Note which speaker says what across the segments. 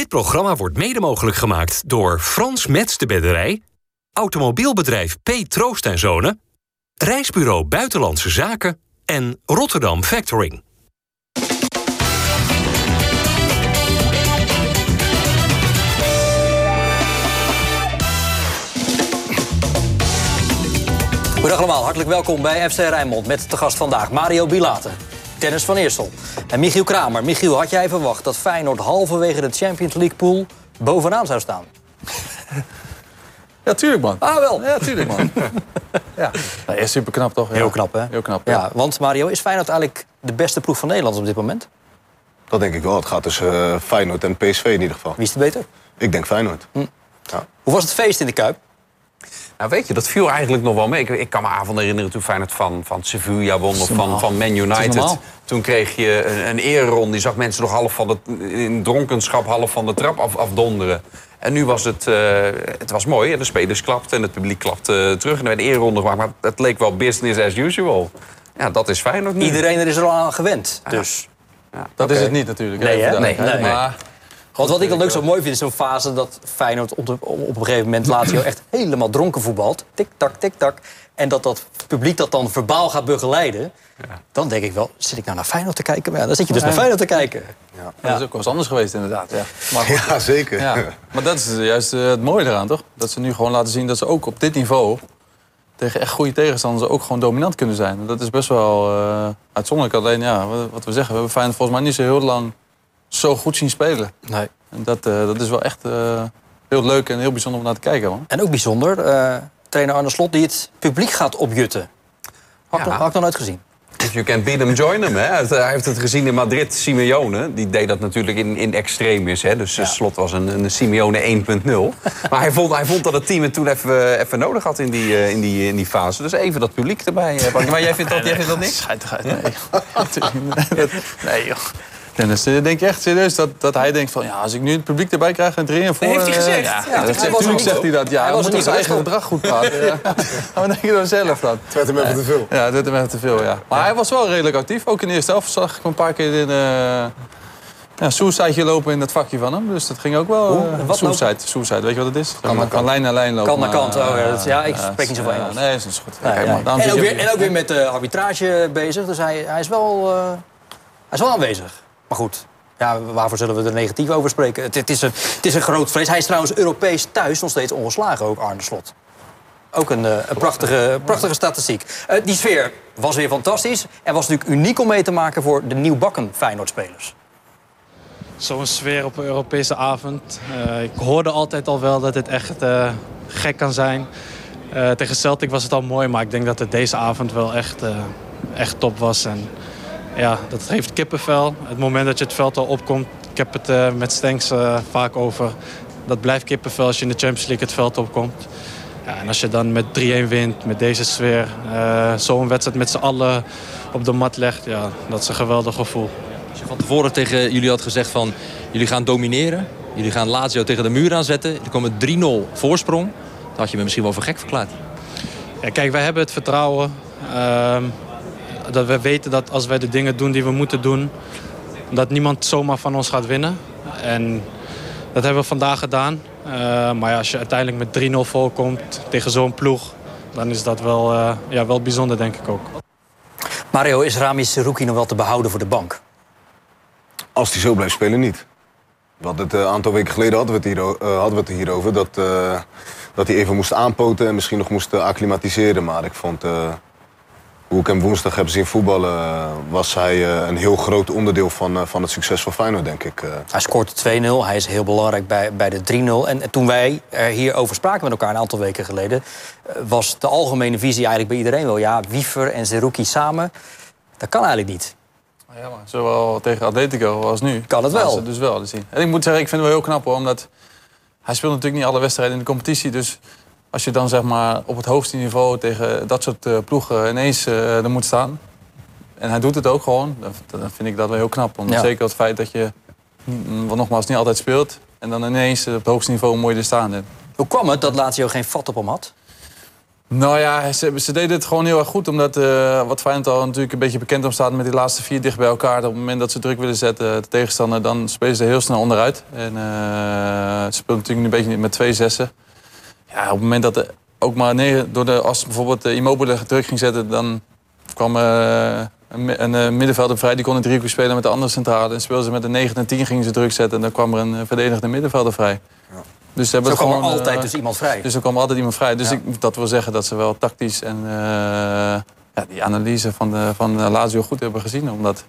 Speaker 1: Dit programma wordt mede mogelijk gemaakt door Frans Mets de Bedderij, automobielbedrijf P. Troost en Zonen, Reisbureau Buitenlandse Zaken en Rotterdam Factoring.
Speaker 2: Goedendag allemaal, hartelijk welkom bij FC Rijnmond met te gast vandaag Mario Bilater, Dennis van Eersel en Michiel Kramer. Michiel, had jij verwacht dat Feyenoord halverwege de Champions League pool bovenaan zou staan?
Speaker 3: Ja, tuurlijk man.
Speaker 2: Ah, wel.
Speaker 3: Ja, tuurlijk man. ja. Nee, super knap toch? Ja.
Speaker 2: Heel knap, hè?
Speaker 3: Heel knap,
Speaker 2: Ja,
Speaker 3: ja.
Speaker 2: want Mario, is Feyenoord eigenlijk de beste ploeg van Nederland op dit moment?
Speaker 4: Dat denk ik wel. Het gaat tussen eh, Feyenoord en PSV in ieder geval.
Speaker 2: Wie is de beter?
Speaker 4: Ik denk Feyenoord.
Speaker 2: Hoe was het feest in de Kuip?
Speaker 5: Nou, weet je, dat viel eigenlijk nog wel mee. Ik, ik kan me avonden herinneren toen Feyenoord van, van Sevilla won of van, van Man United. Toen kreeg je een, een ereronde. Die zag mensen nog half van de, in dronkenschap half van de trap af, afdonderen. En nu was het, eh, het was mooi. En de spelers klapten en het publiek klapte terug. En er werd een ereronde gemaakt. Maar het leek wel business as usual. Ja, dat is Feyenoord nu.
Speaker 2: Iedereen er is er al aan gewend. Dus.
Speaker 3: Dat is het niet natuurlijk.
Speaker 2: Nee, hè? Nee, nee.
Speaker 3: Maar
Speaker 2: Want wat ik dan ook zo mooi vind, is zo'n fase dat Feyenoord op, de- op een gegeven moment Lazio echt helemaal dronken voetbalt. Tik-tak, tik-tak. En dat dat publiek dat dan verbaal gaat begeleiden. Dan denk ik wel, zit ik nou naar Feyenoord te kijken? Maar ja, dan zit je dus naar Feyenoord te kijken.
Speaker 3: dat is ook wel eens anders geweest inderdaad. Ja. Maar, goed,
Speaker 4: Ja, zeker.
Speaker 3: ja. maar dat is juist eh, het mooie eraan toch? Dat ze nu gewoon laten zien dat ze ook op dit niveau... tegen echt goede tegenstanders ook gewoon dominant kunnen zijn. En Dat is best wel eh, uitzonderlijk. Alleen ja, wat- wat we zeggen, we hebben Feyenoord volgens mij niet zo heel lang zo goed zien spelen.
Speaker 2: Nee.
Speaker 3: En dat, eh, dat is wel echt eh, heel leuk en heel bijzonder om naar te kijken. Man.
Speaker 2: En ook bijzonder, eh, trainer Arne Slot die het publiek gaat opjutten. Had, ik
Speaker 5: Ja.
Speaker 2: ik nog nooit gezien.
Speaker 5: If you can beat them, join them. Hè. Hij heeft het gezien in Madrid, Simeone. Die deed dat natuurlijk in, in extremis. Hè. Dus Slot was een, een Simeone 1.0. maar hij vond, hij vond dat het team het toen even, even nodig had in die, eh, in, die, in die fase. Dus even dat publiek erbij. pakken. Maar jij vindt dat, jij vindt dat niks?
Speaker 3: Nee. Nee, joh. Dennis, denk je echt serieus dat, dat hij denkt van... ja, als ik nu het publiek erbij krijg en erin voor...
Speaker 5: heeft hij
Speaker 3: eh,
Speaker 5: gezegd.
Speaker 3: Ja,
Speaker 5: Ja,
Speaker 3: dat
Speaker 2: hij
Speaker 3: zegt-
Speaker 2: was
Speaker 3: tuurlijk
Speaker 2: niet
Speaker 3: zegt hij dat. Ja,
Speaker 2: Hij
Speaker 3: moet zijn
Speaker 2: niet
Speaker 3: eigen gedrag goed praten. Ja. Maar denk je dan zelf dan?
Speaker 4: Het werd hem even te veel.
Speaker 3: Ja, dat werd hem echt te veel, ja. Maar hij was wel redelijk actief. Ook in de eerste helft zag ik hem een paar keer in... eh ja, suicide lopen in dat vakje van hem. Dus dat ging ook wel... Eh,
Speaker 2: Wat
Speaker 3: suicide, suicide, weet je wat het is? van
Speaker 4: kant.
Speaker 3: lijn naar lijn lopen.
Speaker 2: Kant naar kant, oh ja, dat- ja, ik
Speaker 3: ja,
Speaker 2: spreek niet zoveel
Speaker 3: ja,
Speaker 2: Engels.
Speaker 3: Nee, dat is goed.
Speaker 2: Ja,
Speaker 3: Kijk,
Speaker 2: En, ook weer, en ook weer met de arbitrage bezig. Dus hij, hij, is wel, eh, hij is wel aanwezig. Maar goed, ja, waarvoor zullen we er negatief over spreken? Het, is een, het is een groot vrees. Hij is trouwens Europees thuis nog steeds ongeslagen, ook Arne Slot. Ook een, eh, een prachtige, prachtige statistiek. Eh, die sfeer was weer fantastisch. En was natuurlijk uniek om mee te maken voor de nieuwbakken Feyenoord-spelers.
Speaker 6: Zo'n sfeer op een Europese avond. Eh, ik hoorde altijd al wel dat het echt gek kan zijn. Tegen Celtic was het al mooi, maar ik denk dat het deze avond wel echt, echt top was. En ja, dat geeft kippenvel. Het moment dat je het veld al opkomt, ik heb het eh, met Stenks eh, vaak over. Dat blijft kippenvel als je in de Champions League het veld opkomt. Ja, en als je dan met 3-1 wint, met deze sfeer, eh, zo'n wedstrijd met z'n allen op de mat legt, ja, dat is een geweldig gevoel.
Speaker 7: Als je van tevoren tegen jullie had gezegd van... jullie gaan domineren, jullie gaan Lazio tegen de muur aanzetten... er komt een 3-0 voorsprong, dan had je me misschien wel voor gek verklaard.
Speaker 6: Ja, kijk, wij hebben het vertrouwen ehm, dat we weten dat als wij de dingen doen die we moeten doen, dat niemand zomaar van ons gaat winnen. En dat hebben we vandaag gedaan. Eh, maar ja, als je uiteindelijk met 3-0 voorkomt tegen zo'n ploeg, dan is dat wel, eh, ja, wel bijzonder, denk ik ook.
Speaker 2: Mario, is Rami Seruki nog wel te behouden voor de bank?
Speaker 4: Als hij zo blijft spelen, niet. Hadden het, eh, een aantal weken geleden hadden we het, hier, eh, hadden we het er hier over. Dat, eh, dat hij even moest aanpoten en misschien nog moest eh, acclimatiseren. Maar ik vond, eh, hoe ik hem woensdag heb zien voetballen... eh, was hij eh, een heel groot onderdeel van, eh, van het succes van Feyenoord, denk ik.
Speaker 2: Hij scoort 2-0. Hij is heel belangrijk bij, bij de 3-0. En, en toen wij er hierover spraken met elkaar een aantal weken geleden... was de algemene visie eigenlijk bij iedereen wel... ja, Wiever en Zerouki samen, dat kan eigenlijk niet.
Speaker 3: Ja, maar zowel tegen Atletico als nu.
Speaker 2: Kan het wel.
Speaker 3: Dus wel zien. En ik moet zeggen, ik vind het wel heel knap hoor, omdat hij speelt natuurlijk niet alle wedstrijden in de competitie. Dus als je dan zeg maar op het hoogste niveau tegen dat soort eh, ploegen ineens eh, er moet staan. En hij doet het ook gewoon. Dan, dan vind ik dat wel heel knap. Omdat
Speaker 2: Ja.
Speaker 3: Zeker het feit dat je, mm, wat nogmaals, niet altijd speelt. En dan ineens op het hoogste niveau je er staan.
Speaker 2: Hoe kwam het dat Lazio geen vat op hem had?
Speaker 3: Nou ja, ze, ze deden het gewoon heel erg goed. Omdat uh, wat Feyenoord al natuurlijk een beetje bekend om staat... met die laatste vier dicht bij elkaar. Op het moment dat ze druk willen zetten, de tegenstander... dan spelen ze er heel snel onderuit. En uh, ze speelt natuurlijk een beetje met twee zessen. Ja, op het moment dat er ook maar negen... Door de, als bijvoorbeeld de Immobile druk ging zetten... dan kwam uh, een, een middenvelder vrij. Die kon een driehoek spelen met de andere centrale. En speelden ze met de 9 en 10 gingen ze druk zetten. En dan kwam er een verdedigende middenvelder vrij. Ja.
Speaker 2: Dus ze hebben Zo kwam er altijd dus iemand vrij.
Speaker 3: Dus er kwam altijd iemand vrij. Dus ik, dat wil zeggen dat ze wel tactisch en uh, ja, die analyse van, de, van Lazio goed hebben gezien. Omdat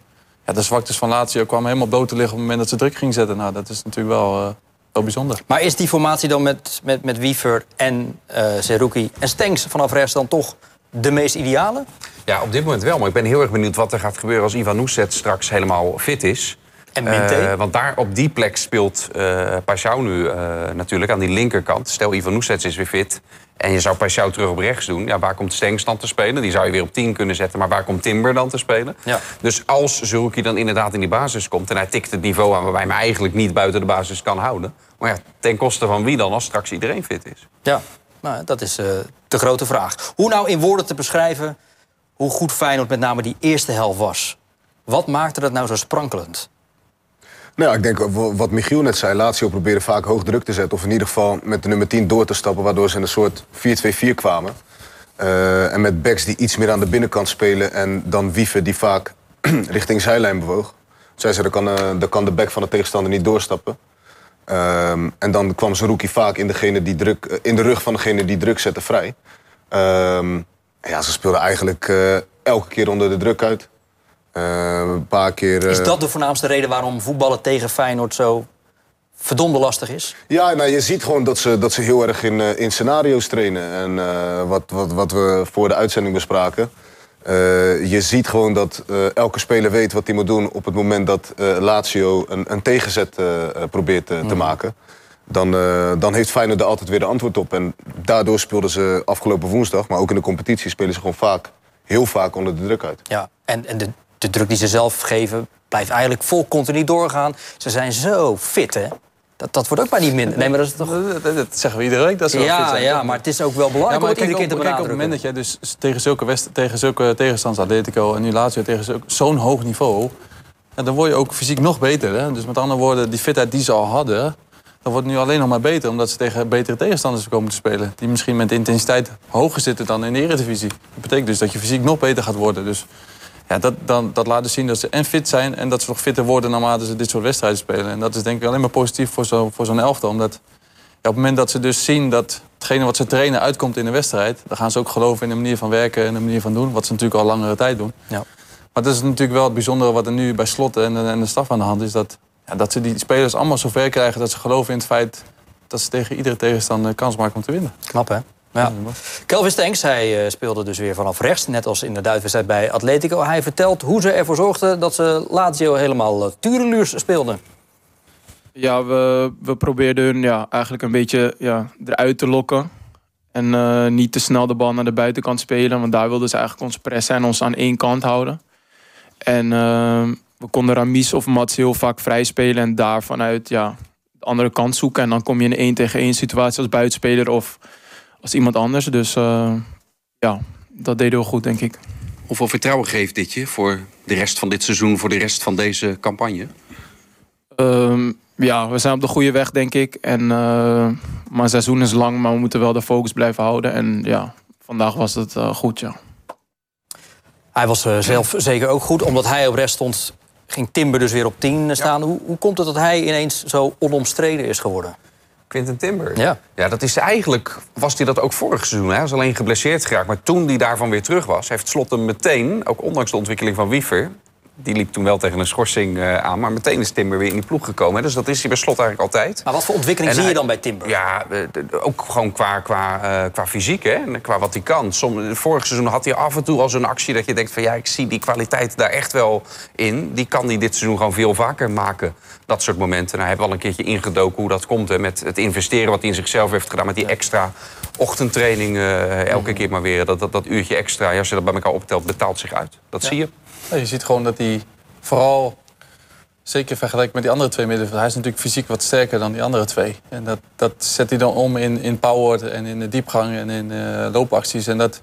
Speaker 3: ja, de zwaktes van Lazio kwamen helemaal bloot te liggen op het moment dat ze druk ging zetten. Nou, dat is natuurlijk wel, wel bijzonder.
Speaker 2: Maar is die formatie dan met, met, met Wiever en uh, Zerouki en Stenks vanaf rechts dan toch de meest ideale?
Speaker 5: Ja, op dit moment wel. Maar ik ben heel erg benieuwd wat er gaat gebeuren als Ivan Oeset straks helemaal fit is.
Speaker 2: En Uh,
Speaker 5: want daar op die plek speelt uh, Pashao nu uh, natuurlijk aan die linkerkant. Stel Ivan Oesets is weer fit en je zou Pashao terug op rechts doen. Ja, waar komt Stengs dan te spelen? Die zou je weer op 10 kunnen zetten. Maar waar komt Timber dan te spelen?
Speaker 2: Ja.
Speaker 5: Dus als Zerouki dan inderdaad in die basis komt... en hij tikt het niveau aan waarbij hij me eigenlijk niet buiten de basis kan houden... maar ja, ten koste van wie dan als straks iedereen fit is?
Speaker 2: Ja, nou, dat is de grote vraag. Hoe nou in woorden te beschrijven hoe goed Feyenoord met name die eerste helft was? Wat maakte dat nou zo sprankelend?
Speaker 4: Nou, ik denk wat Michiel net zei. Lazio probeerde vaak hoog druk te zetten. Of in ieder geval met de nummer 10 door te stappen. Waardoor ze in een soort 4-2-4 kwamen. Uh, en met backs die iets meer aan de binnenkant spelen. En dan Wieven die vaak richting zijlijn bewoog. Zij zei, dan kan, dan kan de back van de tegenstander niet doorstappen. Uh, en dan kwam Zerouki vaak in, degene die druk, uh, in de rug van degene die druk zette vrij. Ehm, ja, ze speelden eigenlijk elke keer onder de druk uit. Uh, een paar keer,
Speaker 2: Is dat de voornaamste reden waarom voetballen tegen Feyenoord zo verdomde lastig is?
Speaker 4: Ja, nou, je ziet gewoon dat ze, dat ze heel erg in, uh, in scenario's trainen. En uh, wat, wat, wat we voor de uitzending bespraken. je ziet gewoon dat elke speler weet wat hij moet doen op het moment dat Lazio een, een tegenzet probeert te
Speaker 2: Hmm.
Speaker 4: maken. Dan, dan heeft Feyenoord er altijd weer de antwoord op. En daardoor speelden ze afgelopen woensdag, maar ook in de competitie, spelen ze gewoon vaak, heel vaak onder de druk uit.
Speaker 2: Ja, en, en de, de druk die ze zelf geven blijft eigenlijk vol continu doorgaan. Ze zijn zo fit, hè? Dat, dat wordt ook maar niet minder. Nee, maar dat is toch...
Speaker 3: Dat, dat zeggen we iedere week. Dat ze wel fit
Speaker 2: Ja,
Speaker 3: zijn.
Speaker 2: ja, maar het is ook wel
Speaker 3: Ja,
Speaker 2: belangrijk
Speaker 3: maar
Speaker 2: om iedere
Speaker 3: op,
Speaker 2: keer te
Speaker 3: kijk, op het
Speaker 2: benadrukken.
Speaker 3: moment dat je dus tegen zulke, west, tegen zulke tegenstanders, Atletico en nu Lazio, tegen zo'n hoog niveau... Ja, dan word je ook fysiek nog beter. Hè? Dus met andere woorden, die fitheid die ze al hadden... dat wordt nu alleen nog maar beter, omdat ze tegen betere tegenstanders komen te spelen. Die misschien met intensiteit hoger zitten dan in de Eredivisie. Dat betekent dus dat je fysiek nog beter gaat worden. Dus ja, dat, dan, dat laat dus zien dat ze en fit zijn... en dat ze nog fitter worden naarmate ze dit soort wedstrijden spelen. En dat is denk ik alleen maar positief voor zo'n voor zo'n elftal. Omdat ja, op het moment dat ze dus zien dat hetgene wat ze trainen uitkomt in de wedstrijd... dan gaan ze ook geloven in de manier van werken en de manier van doen. Wat ze natuurlijk al langere tijd doen.
Speaker 2: Ja.
Speaker 3: Maar dat is natuurlijk wel het bijzondere wat er nu bij Slot en, en de staf aan de hand is. Dat, ja, dat ze die spelers allemaal zover krijgen dat ze geloven in het feit... dat ze tegen iedere tegenstander kans maken om te winnen.
Speaker 2: Knap, hè? Ja. Kelvin Stenks, hij eh, speelde dus weer vanaf rechts. Net als in de Duitswedstrijd bij Atletico. Hij vertelt hoe ze ervoor zorgden dat ze Lazio helemaal uh, tureluurs speelden.
Speaker 8: Ja, we, we probeerden hun ja, eigenlijk een beetje ja, eruit te lokken. En eh, niet te snel de bal naar de buitenkant spelen. Want daar wilden ze eigenlijk ons pressen en ons aan één kant houden. En eh, we konden Ramis of Mats heel vaak vrij spelen. En daar vanuit ja, de andere kant zoeken. En dan kom je in een één tegen één situatie als buitenspeler of als iemand anders. Dus eh, ja, dat deden we goed, denk ik.
Speaker 9: Hoeveel vertrouwen geeft dit je voor de rest van dit seizoen, voor de rest van deze campagne?
Speaker 8: Ehm, ja, we zijn op de goede weg, denk ik. En, eh, maar het seizoen is lang, maar we moeten wel de focus blijven houden. En ja, vandaag was het eh, goed, ja.
Speaker 2: Hij was uh, zelf zeker ook goed. Omdat hij op rechts stond, ging Timber dus weer op 10 staan. Hoe, hoe komt het dat hij ineens zo onomstreden is geworden?
Speaker 5: Quinten Timber.
Speaker 2: Ja.
Speaker 5: Ja, dat is eigenlijk, was hij dat ook vorig seizoen. Hij is alleen geblesseerd geraakt. Maar toen hij daarvan weer terug was, heeft Slot hem meteen, ook ondanks de ontwikkeling van Wiever... die liep toen wel tegen een schorsing uh, aan, maar meteen is Timber weer in die ploeg gekomen. Hè? Dus dat is hij bij Slot eigenlijk altijd.
Speaker 2: Maar wat voor ontwikkeling
Speaker 5: En
Speaker 2: zie je dan bij Timber?
Speaker 5: Ja, eh, ook gewoon qua, qua, eh, qua fysiek, hè? En qua wat hij kan. Vorig seizoen had hij af en toe al zo'n actie dat je denkt van... ja, ik zie die kwaliteit daar echt wel in. Die kan hij dit seizoen gewoon veel vaker maken. Dat soort momenten. Nou, hij heeft wel een keertje ingedoken hoe dat komt. Hè? Met het investeren wat hij in zichzelf heeft gedaan. Met die extra ochtendtraining eh, elke keer maar weer. Dat, dat, dat uurtje extra, ja, als je dat bij elkaar optelt, betaalt zich uit. Dat zie je.
Speaker 3: Je ziet gewoon dat hij vooral zeker vergeleken met die andere twee middenvelders. Hij is natuurlijk fysiek wat sterker dan die andere twee. En dat, dat zet hij dan om in, in power en in de diepgang en in eh, loopacties. En dat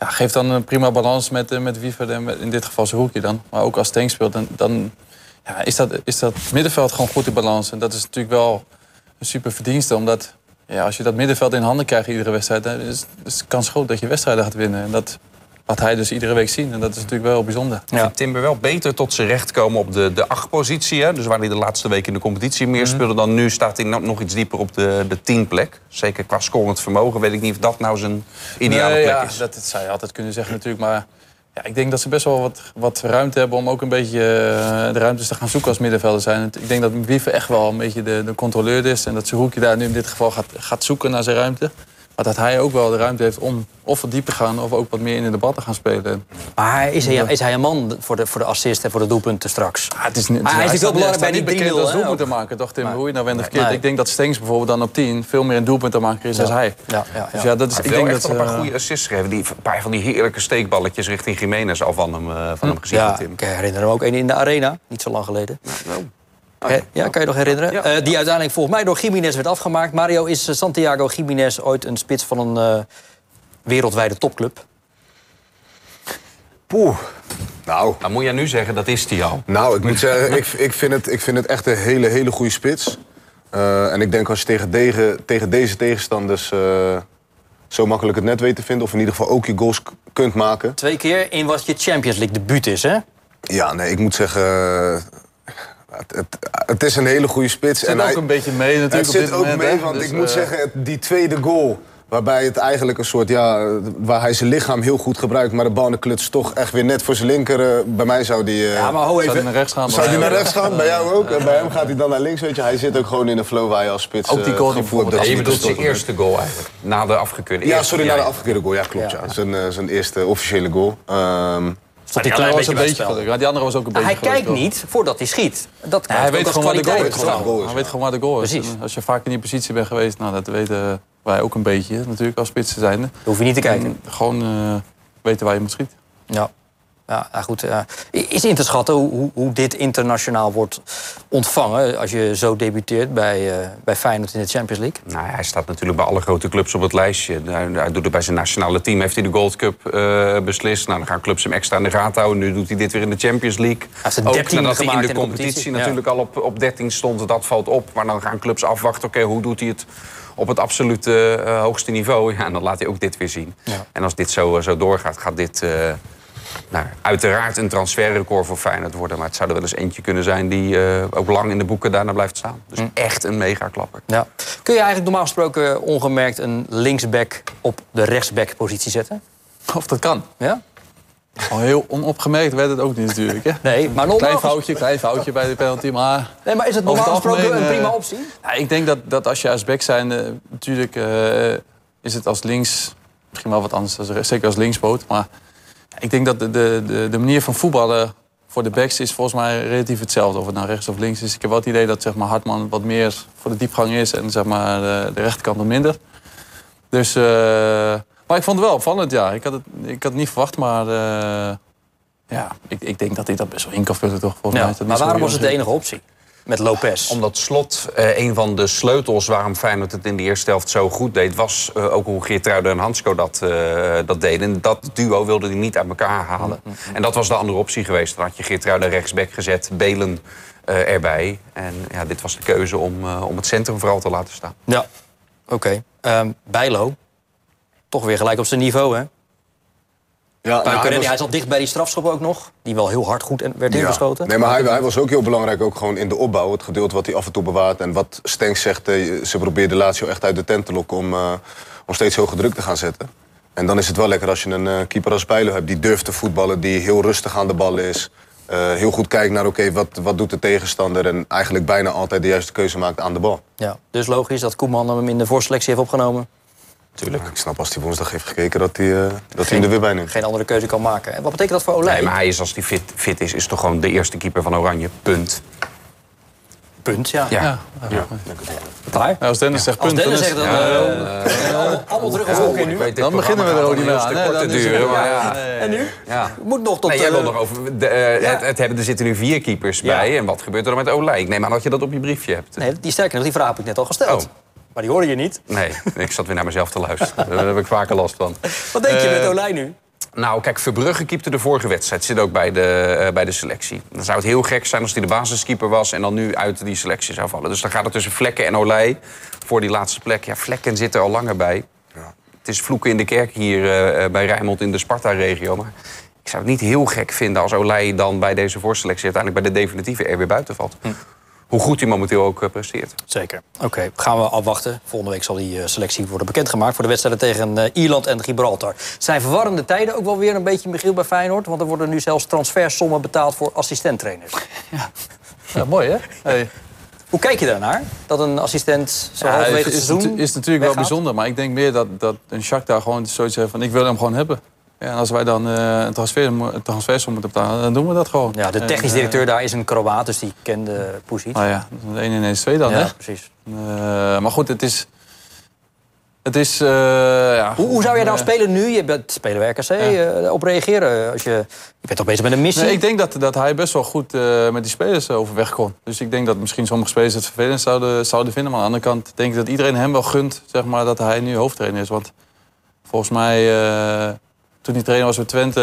Speaker 3: ja, geeft dan een prima balans met, eh, met Wiever in dit geval zijn hoekje dan. Maar ook als Tank speelt, dan, dan ja, is, dat, is dat middenveld gewoon goed in balans. En dat is natuurlijk wel een super verdienste, omdat ja, als je dat middenveld in handen krijgt iedere wedstrijd, dan is, is de kans groot dat je wedstrijden gaat winnen. En dat laat hij dus iedere week zien. En dat is natuurlijk wel bijzonder.
Speaker 5: Ik vind Timber wel beter tot zijn recht komen op de, de achtpositie. Hè? Dus waar hij de laatste week in de competitie meer speelde dan nu... staat hij nog- nog iets dieper op de, de tienplek. Zeker qua scorend vermogen weet ik niet of dat nou zijn ideale
Speaker 3: Nee,
Speaker 5: plek
Speaker 3: ja,
Speaker 5: is.
Speaker 3: Dat, dat zou je altijd kunnen zeggen natuurlijk. Maar ja, ik denk dat ze best wel wat, wat ruimte hebben om ook een beetje eh, de ruimtes te gaan zoeken als middenvelder zijn. Ik denk dat Wiever echt wel een beetje de, de controleur is. En dat zijn hoekje daar nu in dit geval gaat, gaat zoeken naar zijn ruimte. Maar dat hij ook wel de ruimte heeft om of wat dieper te gaan of ook wat meer in de debat te gaan spelen.
Speaker 2: Maar hij- is, hij, is hij een man voor de, voor de assist en voor de doelpunten straks?
Speaker 3: Ah, het is niet,
Speaker 2: Maar hij is wel belangrijk bij die
Speaker 3: niet
Speaker 2: 3-0.
Speaker 3: bekend als
Speaker 2: hè,
Speaker 3: doelpunt te maken, toch Tim? Hoe je nou bent verkeerd.
Speaker 2: Nee.
Speaker 3: Ik denk dat Stengs bijvoorbeeld dan op 10 veel meer een doelpunt te maken is
Speaker 2: Ja.
Speaker 3: dan hij.
Speaker 2: Ja, ja,
Speaker 3: Dus
Speaker 2: ja.
Speaker 3: dat is, ik denk dat
Speaker 5: wel een paar
Speaker 3: eh,
Speaker 5: goede assists gegeven. Die, een paar van die heerlijke steekballetjes richting Jiménez al van hem, eh, van hem gezien.
Speaker 2: Ja,
Speaker 5: van Tim.
Speaker 2: ik herinner me ook een in de arena, niet zo lang geleden. Ja, kan je nog herinneren?
Speaker 5: Ja.
Speaker 2: Eh, die uiteindelijk volgens mij door Jiménez werd afgemaakt. Mario, is eh, Santiago Jiménez ooit een spits van een eh, wereldwijde topclub?
Speaker 4: Poeh. Nou,
Speaker 5: Nou, moet jij nu zeggen, dat is hij al.
Speaker 4: nou, ik moet zeggen, ik, ik, vind het, ik vind het echt een hele, hele goede spits. Eh, en ik denk als je tegen, tegen deze tegenstanders eh, zo makkelijk het net weet te vinden... of in ieder geval ook je goals k- kunt maken...
Speaker 2: Twee keer in wat je Champions League debuut is, hè?
Speaker 4: Ja, nee, ik moet zeggen... het, het, het is een hele goede spits.
Speaker 3: Het zit ook een beetje mee natuurlijk
Speaker 4: Het
Speaker 3: op
Speaker 4: zit
Speaker 3: dit
Speaker 4: ook
Speaker 3: moment,
Speaker 4: mee, want
Speaker 3: Dus,
Speaker 4: ik moet
Speaker 3: eh,
Speaker 4: zeggen, die tweede goal... waarbij het eigenlijk een soort, ja... waar hij zijn lichaam heel goed gebruikt... maar de bal in de kluts toch echt weer net voor zijn linker... eh, bij mij zou die... eh,
Speaker 2: Ja, maar ho
Speaker 3: Zou hij
Speaker 2: even.
Speaker 3: naar rechts gaan?
Speaker 4: zou die
Speaker 3: Maar-
Speaker 4: naar rechts gaan? Bij jou ook? En bij hem gaat hij dan naar links, weet je. Hij zit ook gewoon in de flow waar je als spits
Speaker 3: Ook die goal
Speaker 5: Ja, je
Speaker 4: hij
Speaker 5: bedoelt zijn eerste goal eigenlijk. Na de afgekeurde.
Speaker 4: Ja, sorry, naar de afgekeerde goal. Ja, klopt, ja.
Speaker 2: Ja.
Speaker 4: Zijn, zijn eerste officiële goal. Ehm,
Speaker 3: Die andere was
Speaker 2: beetje
Speaker 3: een
Speaker 2: het
Speaker 3: beetje
Speaker 2: spel.
Speaker 3: geluk. Maar die andere was ook een beetje
Speaker 2: Hij kijkt niet voordat hij schiet. Dat
Speaker 3: Ja, hij weet gewoon waar de goal is. Hij weet gewoon waar de goal is. Als je vaak in die positie bent geweest, nou, dat weten wij ook een beetje natuurlijk als spitsen zijnde.
Speaker 2: hoef je niet te kijken.
Speaker 3: En Gewoon eh, weten waar je moet schieten.
Speaker 2: Ja. Ja, nou goed. eh, is in te schatten hoe, hoe, dit internationaal wordt ontvangen... als je zo debuteert bij, eh, bij Feyenoord in de Champions League?
Speaker 5: Nou, hij staat natuurlijk bij alle grote clubs op het lijstje. Hij, hij doet het bij zijn nationale team. Heeft hij de Gold Cup eh, beslist. Nou, dan gaan clubs hem extra in de gaten houden. Nu doet hij dit weer in de Champions League. Ook
Speaker 2: 13
Speaker 5: nadat hij in de
Speaker 2: in de
Speaker 5: competitie,
Speaker 2: competitie. Ja.
Speaker 5: natuurlijk al op, op 13 stond. Dat valt op. Maar dan gaan clubs afwachten. Oké, hoe doet hij het op het absolute hoogste niveau? Ja, en dan laat hij ook dit weer zien.
Speaker 2: Ja.
Speaker 5: En als dit zo, zo doorgaat, gaat dit... nou, uiteraard een transferrecord voor Feyenoord worden. Maar het zou er wel eens eentje kunnen zijn die eh, ook lang in de boeken daarna blijft staan. Dus
Speaker 2: Hm.
Speaker 5: echt een megaklapper.
Speaker 2: Ja. Kun je eigenlijk normaal gesproken ongemerkt een linksback op de rechtsback-positie zetten?
Speaker 3: Of dat kan.
Speaker 2: Ja?
Speaker 3: Al heel onopgemerkt werd het ook niet natuurlijk. Hè?
Speaker 2: Nee, maar normaal
Speaker 3: Klein foutje, klein foutje bij de penalty. Maar
Speaker 2: Nee, maar is het normaal gesproken een prima
Speaker 3: eh,
Speaker 2: optie?
Speaker 3: Ja, ik denk dat, dat als je als back zijn, natuurlijk eh, is het als links misschien wel wat anders, zeker als linkspoot. Maar ik denk dat de, de, de, manier van voetballen voor de backs is volgens mij relatief hetzelfde. Of het nou rechts of links is. Ik heb wel het idee dat zeg maar, Hartman wat meer voor de diepgang is en zeg maar, de, de rechterkant wat minder. Dus, eh, maar ik vond het wel opvallend, ja. Ik had het, ik had het niet verwacht, maar eh, ja, ik, ik denk dat hij dat best wel in kan vullen, toch? Volgens mij
Speaker 2: Ja.
Speaker 3: dat
Speaker 2: Maar waarom was het de enige optie? Met Lopez.
Speaker 5: Omdat Slot eh, een van de sleutels waarom Feyenoord het in de eerste helft zo goed deed... was eh, ook hoe Geertruiden en Hansko dat, eh, dat deden. En dat duo wilde hij niet uit elkaar halen. En dat was de andere optie geweest. Dan had je Geertruiden rechtsback gezet, Belen erbij. En ja, dit was de keuze om, om het centrum vooral te laten staan.
Speaker 2: Ja, oké. Ehm, Bijlo. Toch weer gelijk op zijn niveau, hè?
Speaker 4: Ja, nou, hij was-
Speaker 2: hij zat dicht bij die strafschop ook nog. Die wel heel hard goed werd
Speaker 4: Ja.
Speaker 2: ingeschoten.
Speaker 4: Nee, maar hij, hij was ook heel belangrijk ook gewoon in de opbouw. Het gedeelte wat hij af en toe bewaart. En wat Stenks zegt, eh, ze probeerde Lazio echt uit de tent te lokken... om, eh, om steeds hoger druk te gaan zetten. En dan is het wel lekker als je een eh, keeper als Bijlo hebt... die durft te voetballen, die heel rustig aan de bal is. heel goed kijkt naar, oké, wat, wat doet de tegenstander... en eigenlijk bijna altijd de juiste keuze maakt aan de bal.
Speaker 2: Ja, dus logisch dat Koeman hem in de voorselectie heeft opgenomen.
Speaker 4: Tuurlijk. Ik snap als hij woensdag heeft gekeken dat hij, eh, dat hij hem er weer bij neemt.
Speaker 2: Geen andere keuze kan maken. En wat betekent dat voor Olij?
Speaker 5: Nee, maar hij is, als hij fit, fit is, is toch gewoon de eerste keeper van Oranje. Punt.
Speaker 2: punt, ja.
Speaker 5: Ja.
Speaker 2: Klaar?
Speaker 3: als Dennis zegt
Speaker 2: Als
Speaker 3: punt, dan
Speaker 2: Dennis dat... eh, allemaal terug als oké nu.
Speaker 3: Dan beginnen we er ook niet meer aan. hè? Dan is het-
Speaker 5: duren, maar ja.
Speaker 2: En nu?
Speaker 5: ja.
Speaker 2: Moet nog tot...
Speaker 5: Nee, jij wil
Speaker 2: eh,
Speaker 5: nog over. De, eh, het, het hebben, er zitten nu vier keepers
Speaker 2: Ja.
Speaker 5: bij. En wat gebeurt er dan met Olij? Ik neem aan dat je dat op je briefje hebt.
Speaker 2: Nee, die sterker nog, die vraag heb ik net al gesteld. Maar die hoorde je niet.
Speaker 5: Nee, ik zat weer naar mezelf te luisteren. Daar heb ik vaker last van.
Speaker 2: Wat denk je
Speaker 5: Eh,
Speaker 2: met Olij nu?
Speaker 5: Nou, kijk, Verbrugge keepte de vorige wedstrijd. Zit ook bij de, eh, bij de selectie. Dan zou het heel gek zijn als hij de basiskeeper was... en dan nu uit die selectie zou vallen. Dus dan gaat het tussen Vlekken en Olij voor die laatste plek. Ja, Vlekken zit er al langer bij. Het is vloeken in de kerk hier eh, eh, bij Rijnmond in de Sparta-regio. Maar ik zou het niet heel gek vinden als Olij dan bij deze voorselectie... uiteindelijk bij de definitieve er weer buiten valt. Hoe goed hij momenteel ook eh, presteert.
Speaker 2: Zeker. Oké, gaan we afwachten. Volgende week zal die eh, selectie worden bekendgemaakt... voor de wedstrijden tegen eh, Ierland en Gibraltar. Zijn verwarrende tijden ook wel weer een beetje, Michiel, bij Feyenoord? Want er worden nu zelfs transfersommen betaald voor assistenttrainers.
Speaker 3: Ja, mooi, hè? Hey.
Speaker 2: Hoe kijk je daarnaar? Dat een assistent zo
Speaker 3: Ja,
Speaker 2: halverwege
Speaker 3: het
Speaker 2: het
Speaker 3: is,
Speaker 2: seizoen
Speaker 3: natu- is natuurlijk wel bijzonder. Maar ik denk meer dat, dat een Shakhtar gewoon zoiets heeft van... ik wil hem gewoon hebben. Ja, en als wij dan eh, een, transfer, transfersom moeten betalen, dan doen we dat gewoon.
Speaker 2: Ja, de technisch
Speaker 3: eh,
Speaker 2: directeur daar is een Kroaat, dus die kende Poesic.
Speaker 3: Nou ja, de 1 ineens 2 dan,
Speaker 2: ja,
Speaker 3: hè?
Speaker 2: precies.
Speaker 3: Eh, maar goed, het is... Het is... ja,
Speaker 2: Hoe, hoe zou jij nou spelen nu? Je bent speler RKC, eh, op reageren? Als je, je bent toch bezig met een missie?
Speaker 3: Nee, ik denk dat, dat hij best wel goed met die spelers overweg kon. Dus ik denk dat misschien sommige spelers het vervelend zouden, zouden vinden. Maar aan de andere kant denk ik dat iedereen hem wel gunt zeg maar, dat hij nu hoofdtrainer is. Want volgens mij, toen hij trainer was bij Twente,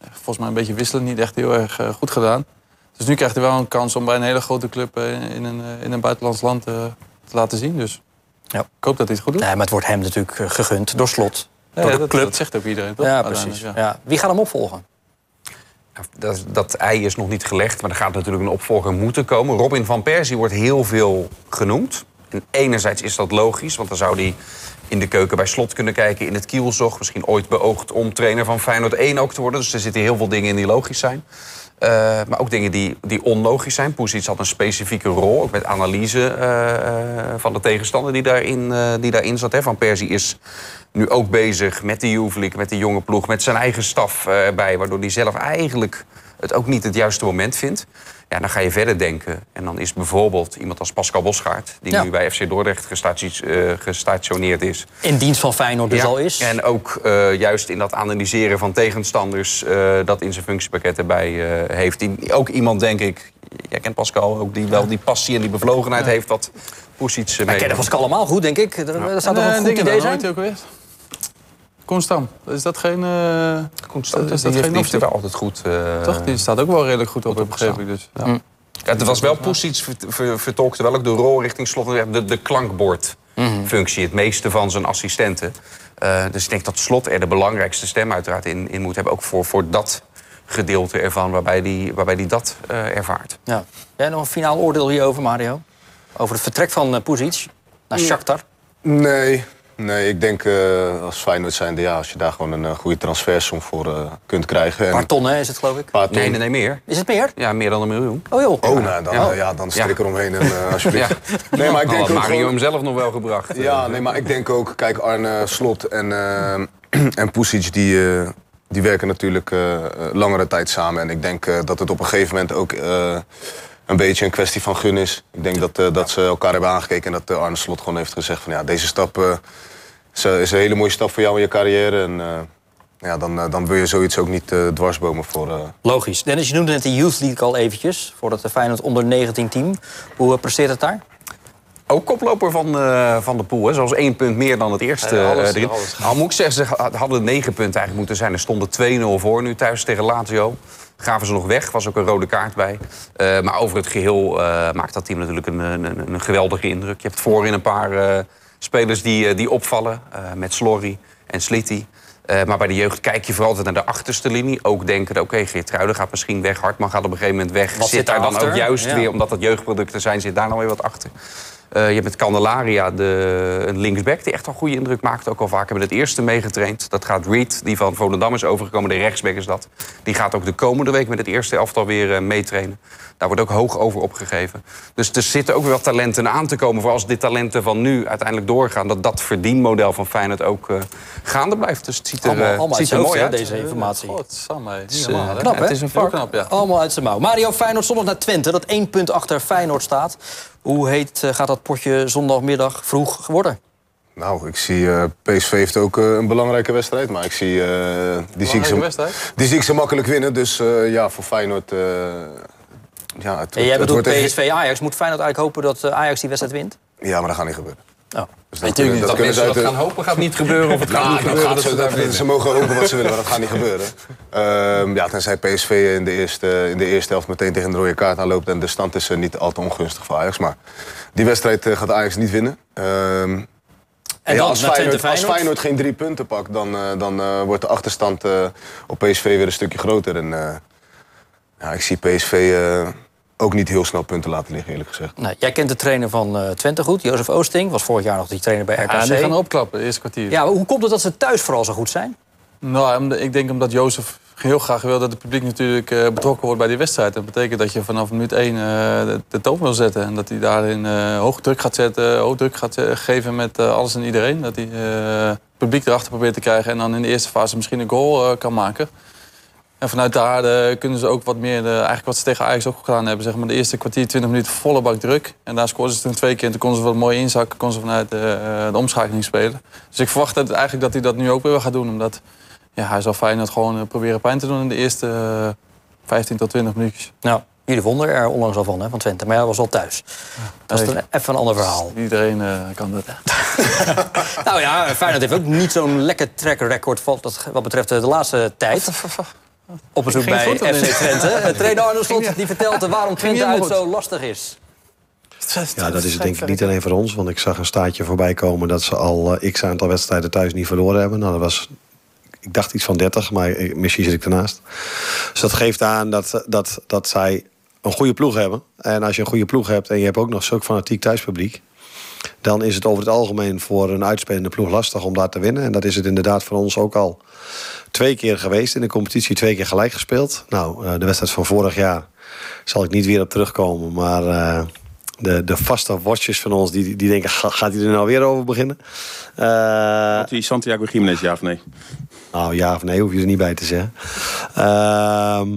Speaker 3: eh, volgens mij een beetje wisselend, niet echt heel erg eh, goed gedaan. Dus nu krijgt hij wel een kans om bij een hele grote club eh, in, een, in een buitenlands land eh, te laten zien. Dus
Speaker 2: Ja.
Speaker 3: ik hoop dat hij het goed doet.
Speaker 2: Nee, maar het wordt hem natuurlijk gegund door slot.
Speaker 3: Ja,
Speaker 2: door de
Speaker 3: dat,
Speaker 2: club.
Speaker 3: dat zegt ook iedereen, toch?
Speaker 2: ja, precies.
Speaker 3: ja.
Speaker 2: Ja. Wie gaat hem opvolgen?
Speaker 5: Dat, dat ei is nog niet gelegd, maar er gaat natuurlijk een opvolger moeten komen. Robin van Persie wordt heel veel genoemd. En enerzijds is dat logisch, want dan zou hij in de keuken bij slot kunnen kijken in het kielzog. Misschien ooit beoogd om trainer van Feyenoord 1 ook te worden. Dus er zitten heel veel dingen in die logisch zijn. Eh, maar ook dingen die, die onlogisch zijn. Poesic had een specifieke rol, ook met analyse eh, eh, van de tegenstander die daarin, die daarin zat. Hè. Van Persie is nu ook bezig met de Juve met de jonge ploeg, met zijn eigen staf erbij. Waardoor hij zelf eigenlijk het ook niet het juiste moment vindt. Ja, dan ga je verder denken. En dan is bijvoorbeeld iemand als Pascal Bosgaard... die
Speaker 2: Ja.
Speaker 5: nu bij FC Dordrecht eh, gestationeerd is.
Speaker 2: In dienst van Feyenoord dus
Speaker 5: Ja,
Speaker 2: al is.
Speaker 5: En ook eh, juist in dat analyseren van tegenstanders... eh, dat in zijn functiepakket erbij eh, heeft. Die, ook iemand, denk ik, jij kent Pascal... ook die wel die passie en die bevlogenheid heeft... wat Poesic uh,
Speaker 2: Wij kennen Pascal allemaal goed, denk ik. Er, er zou toch
Speaker 3: En,
Speaker 2: een goed
Speaker 3: dingen
Speaker 2: idee zijn?
Speaker 3: Ook weer? Konstam. Is dat geen... eh,
Speaker 5: Constant,
Speaker 3: is dat
Speaker 5: die,
Speaker 3: geen
Speaker 5: heeft
Speaker 3: optie?
Speaker 5: wel altijd goed... eh,
Speaker 3: Toch? Die staat ook wel redelijk goed op, begreep ik dus. Ja.
Speaker 5: Ja, het was wel Poesic ver- ver- vertolkte wel ook de rol richting slot. De, de klankbordfunctie, het meeste van zijn assistenten. Eh, dus ik denk dat slot er de belangrijkste stem uiteraard in, in moet hebben. Ook voor, voor dat gedeelte ervan waarbij die, waarbij die dat eh, ervaart.
Speaker 2: Ja. Jij nog een finaal oordeel hierover, Mario? Over het vertrek van uh, Poesic naar Shakhtar?
Speaker 4: Nee, nee ik denk eh, als Feyenoord zijnde, ja, als je daar gewoon een eh, goede transfersom voor eh, kunt krijgen.
Speaker 2: Een
Speaker 4: En
Speaker 2: paar ton, hè, is het geloof ik?
Speaker 4: paar ton.
Speaker 5: Nee, nee, nee, meer.
Speaker 2: Is het meer?
Speaker 5: Ja, meer dan een miljoen.
Speaker 2: Oh joh.
Speaker 4: Oh, nou, dan,
Speaker 5: Ja.
Speaker 4: ja, dan strik
Speaker 5: Ja.
Speaker 4: eromheen en eh, alsjeblieft.
Speaker 5: Ja.
Speaker 4: Nee, maar ik denk ook
Speaker 5: Mario
Speaker 4: gewoon-
Speaker 5: hem zelf nog wel gebracht.
Speaker 4: Ja, nee, maar ik denk ook, kijk, Arne Slot en, en Pusic, die, eh, die werken natuurlijk langere tijd samen. En ik denk eh, dat het op een gegeven moment ook eh, een beetje een kwestie van gun is. Ik denk dat, eh, dat ze elkaar hebben aangekeken en dat eh, Arne Slot gewoon heeft gezegd van ja, deze stap eh, is, is een hele mooie stap voor jou in je carrière. En eh, ja, dan, dan wil je zoiets ook niet eh, dwarsbomen voor... eh,
Speaker 2: Logisch. Dennis, je noemde net de Youth League al eventjes. Voor het Feyenoord onder 19 team. Hoe presteert het daar?
Speaker 5: Ook koploper van, eh, van de pool. Hè. Zoals één punt meer dan het eerste.
Speaker 3: Ja, alles-
Speaker 5: eh, erin.
Speaker 3: alles.
Speaker 5: Al moet ik zeggen, ze ha- hadden negen punten eigenlijk moeten zijn. Er stonden 2-0 voor nu thuis tegen Lazio. Gaven ze nog weg, was ook een rode kaart bij. Eh, maar over het geheel eh, maakt dat team natuurlijk een, een, een, geweldige indruk. Je hebt voorin een paar eh, spelers die, die opvallen. met Slorry en Slitty. Maar bij de jeugd kijk je vooral altijd naar de achterste linie. Ook denken, oké, okay, Geertruiden gaat misschien weg. Hartman gaat op een gegeven moment weg.
Speaker 2: Wat
Speaker 5: zit daar dan
Speaker 2: daarachter?
Speaker 5: ook juist
Speaker 2: Ja.
Speaker 5: weer, omdat dat jeugdproducten zijn... zit daar nou weer wat achter. Eh, je hebt met Candelaria de, een linksback die echt een goede indruk maakt. Ook al vaak hebben we het eerste meegetraind. Dat gaat Reed, die van Volendam is overgekomen. De rechtsback is dat. Die gaat ook de komende week met het eerste elftal weer eh, meetrainen. Daar wordt ook hoog over opgegeven. Dus er zitten ook wel talenten aan te komen. Voor als dit talenten van nu uiteindelijk doorgaan... dat dat verdienmodel van Feyenoord ook eh, gaande blijft. Dus het ziet er,
Speaker 2: Allemaal, allemaal
Speaker 5: het ziet er mooi uit.
Speaker 2: deze informatie.
Speaker 3: Godsamme, niet
Speaker 5: is,
Speaker 3: normaal, hè?
Speaker 2: Knap,
Speaker 5: Ja,
Speaker 2: hè?
Speaker 5: het is een vak.
Speaker 3: knap, ja.
Speaker 2: Allemaal uit zijn mouw. Mario Feyenoord zondag naar Twente, dat één punt achter Feyenoord staat. Hoe heet eh, gaat dat potje zondagmiddag vroeg worden?
Speaker 4: Nou, ik zie eh, PSV heeft ook eh, een belangrijke wedstrijd. Maar ik zie, eh, die, zie ik ze,
Speaker 3: wedstrijd?
Speaker 4: die zie ik ze makkelijk winnen. Dus eh, ja, voor Feyenoord... eh, ja, het,
Speaker 2: En jij
Speaker 4: het
Speaker 2: bedoelt
Speaker 4: wordt echt-
Speaker 2: PSV Ajax. Moet Feyenoord eigenlijk hopen dat Ajax die wedstrijd wint?
Speaker 4: Ja, maar dat gaat niet gebeuren.
Speaker 2: Oh.
Speaker 4: Dus.
Speaker 5: Dat,
Speaker 4: kunnen
Speaker 5: mensen
Speaker 4: ze
Speaker 5: dat
Speaker 4: de-
Speaker 5: gaan hopen gaat niet gebeuren. Of het gaat niet gebeuren.
Speaker 4: gaat
Speaker 5: ze
Speaker 4: dat- mogen hopen wat ze willen, maar dat gaat niet gebeuren. Ehm, ja, tenzij PSV in de, eerste, in de eerste helft meteen tegen een rode kaart aanloopt... en de stand is eh, niet al te ongunstig voor Ajax. Maar die wedstrijd eh, gaat Ajax niet winnen. Ehm,
Speaker 2: En
Speaker 4: ja, als, Feyenoord, als
Speaker 2: Feyenoord?
Speaker 4: Feyenoord geen drie punten pakt, dan, eh, dan wordt de achterstand op PSV weer een stukje groter. En ja, ik zie PSV ook niet heel snel punten laten liggen, eerlijk gezegd.
Speaker 2: Nee, jij kent de trainer van eh, Twente goed, Jozef Oosting. Was vorig jaar nog die trainer bij RKC.
Speaker 3: Ja, die gaan opklappen, eerste kwartier.
Speaker 2: Ja, hoe komt het dat ze thuis vooral zo goed zijn?
Speaker 3: Nou, ik denk omdat Jozef heel graag wil dat het publiek natuurlijk eh, betrokken wordt bij die wedstrijd. Dat betekent dat je vanaf minuut 1 eh, de, de toon wil zetten. En dat hij daarin eh, hoog druk gaat zetten, hoog druk gaat geven met eh, alles en iedereen. Dat hij eh, het publiek erachter probeert te krijgen en dan in de eerste fase misschien een goal kan maken. En vanuit daar eh, kunnen ze ook wat meer, de, eigenlijk wat ze tegen Ajax ook gedaan hebben, zeg maar de eerste kwartier, 20 minuten volle bak druk. En daar scoorden ze toen twee keer en toen konden ze wat mooi inzakken, konden ze vanuit de, eh, de omschakeling spelen. Dus ik verwacht dat, eigenlijk dat hij dat nu ook weer gaat doen, omdat ja, hij zal Feyenoord gewoon eh, proberen pijn te doen in de eerste eh, 15 tot 20 minuutjes.
Speaker 2: Nou, jullie vonden er onlangs al van, hè, van Twente. Maar hij was al thuis. Dat is
Speaker 3: Nee.
Speaker 2: dan even een ander verhaal.
Speaker 3: Iedereen eh, kan dat.
Speaker 2: Nou ja, Feyenoord heeft ook niet zo'n lekker track record wat, betreft eh, de laatste tijd. Op bezoek bij FC? Twente. Eh, Trainer Arne Slot die vertelt waarom Twente uit zo lastig is.
Speaker 10: Ja, dat is het denk ik niet alleen voor ons. Want ik zag een staatje voorbij komen dat ze al eh, x aantal wedstrijden thuis niet verloren hebben. Nou, dat was, ik dacht iets van 30, maar misschien zit ik ernaast. Dus dat geeft aan dat, dat, dat zij een goede ploeg hebben. En als je een goede ploeg hebt en je hebt ook nog zulk fanatiek thuispubliek. Dan is het over het algemeen voor een uitspelende ploeg lastig om daar te winnen. En dat is het inderdaad voor ons ook al twee keer geweest. In de competitie twee keer gelijk gespeeld. Nou, eh, de wedstrijd van vorig jaar zal ik niet weer op terugkomen. Maar eh, de, de vaste watchers van ons, die, die denken, "Ga- gaat hij er nou weer over beginnen? Eh,
Speaker 11: die Santiago Jiménez, ja of nee?
Speaker 10: nou ja of nee, hoef je er niet bij te zeggen. Ehm,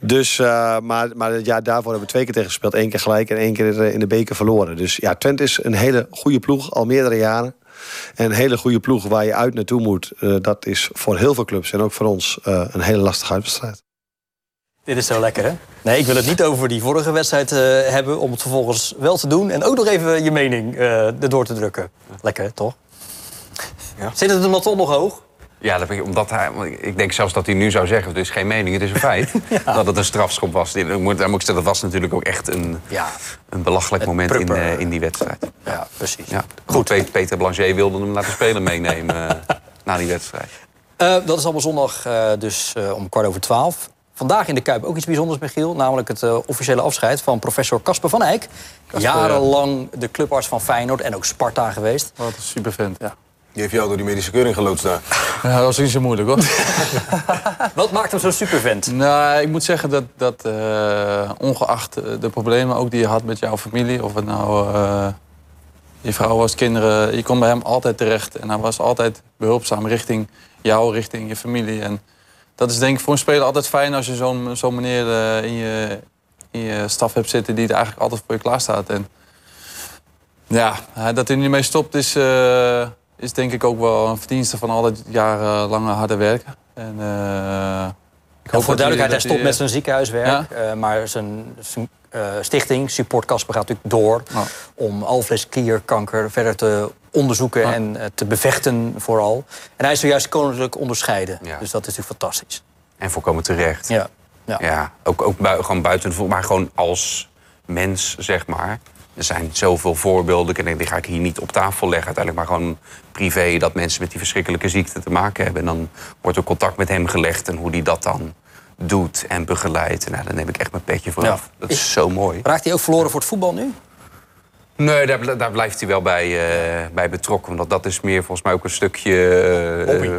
Speaker 10: dus, eh, maar, maar het jaar daarvoor hebben we twee keer tegen gespeeld. Eén keer gelijk en één keer eh, in de beker verloren. Dus ja, Twente is een hele goede ploeg, al meerdere jaren. En een hele goede ploeg waar je uit naartoe moet. eh, dat is voor heel veel clubs en ook voor ons eh, een hele lastige uitwedstrijd.
Speaker 2: Dit is zo lekker, hè? Nee, ik wil het niet over die vorige wedstrijd eh, hebben... om het vervolgens wel te doen en ook nog even je mening eh erdoor te drukken. Lekker, toch?
Speaker 4: Ja.
Speaker 2: Zit het hem dan toch nog hoog?
Speaker 5: Ja, dat, omdat hij, ik denk zelfs dat hij nu zou zeggen... het is geen mening, het is een feit. Dat het een strafschop was. Daar moet, daar moet ik zeggen, dat was natuurlijk ook echt een,
Speaker 2: Ja,
Speaker 5: een belachelijk
Speaker 2: Het
Speaker 5: moment in, eh, in die wedstrijd.
Speaker 2: ja precies.
Speaker 5: Ja. Goed, Pe- Peter Blanchet wilde hem laten spelen meenemen eh, na die wedstrijd.
Speaker 2: Eh, dat is allemaal zondag eh, dus eh, om kwart over twaalf. Vandaag in de Kuip ook iets bijzonders, Michiel. Namelijk het eh, officiële afscheid van professor Casper van Eyck. Jarenlang de clubarts van Feyenoord en ook Sparta geweest.
Speaker 3: Wat een super vent, ja.
Speaker 4: Die heeft jou door die medische keuring geloodst daar.
Speaker 3: Ja, dat was niet zo moeilijk hoor.
Speaker 2: Wat maakt hem zo'n supervent?
Speaker 3: nou, ik moet zeggen dat, dat eh, ongeacht eh, de problemen ook die je had met jouw familie, of het nou eh, je vrouw was, kinderen, je kon bij hem altijd terecht. En hij was altijd behulpzaam richting jou, richting je familie. En dat is denk ik voor een speler altijd fijn als je zo'n zo'n meneer eh, in, je, in je staf hebt zitten die er eigenlijk altijd voor je klaar staat. En ja, dat hij er niet mee stopt is, eh, is denk ik ook wel een verdienste van al dat jarenlange harde werken. En, eh, ik
Speaker 2: Ja, voor
Speaker 3: dat
Speaker 2: duidelijkheid, hij
Speaker 3: dat
Speaker 2: stopt met zijn ziekenhuiswerk. eh, maar zijn, zijn eh, stichting, Support Casper, gaat natuurlijk door...
Speaker 3: Ja.
Speaker 2: om alvleesklierkanker verder te onderzoeken en te bevechten vooral. En hij is zojuist koninklijk onderscheiden.
Speaker 5: Ja.
Speaker 2: Dus dat is natuurlijk fantastisch.
Speaker 5: En volkomen terecht.
Speaker 2: Ja. Ja.
Speaker 5: Ja, ook, ook bui- gewoon buiten maar gewoon als mens, zeg maar. Er zijn zoveel voorbeelden, en die ga ik hier niet op tafel leggen uiteindelijk, maar gewoon privé, dat mensen met die verschrikkelijke ziekte te maken hebben. En dan wordt er contact met hem gelegd en hoe hij dat dan doet en begeleidt. En nou, daar neem ik echt mijn petje voor
Speaker 2: Ja.
Speaker 5: af. Dat is zo mooi.
Speaker 2: Raakt hij ook verloren voor het voetbal nu?
Speaker 5: Nee, daar, daar blijft hij wel bij, uh, bij betrokken. Want dat is meer volgens mij ook een stukje uh,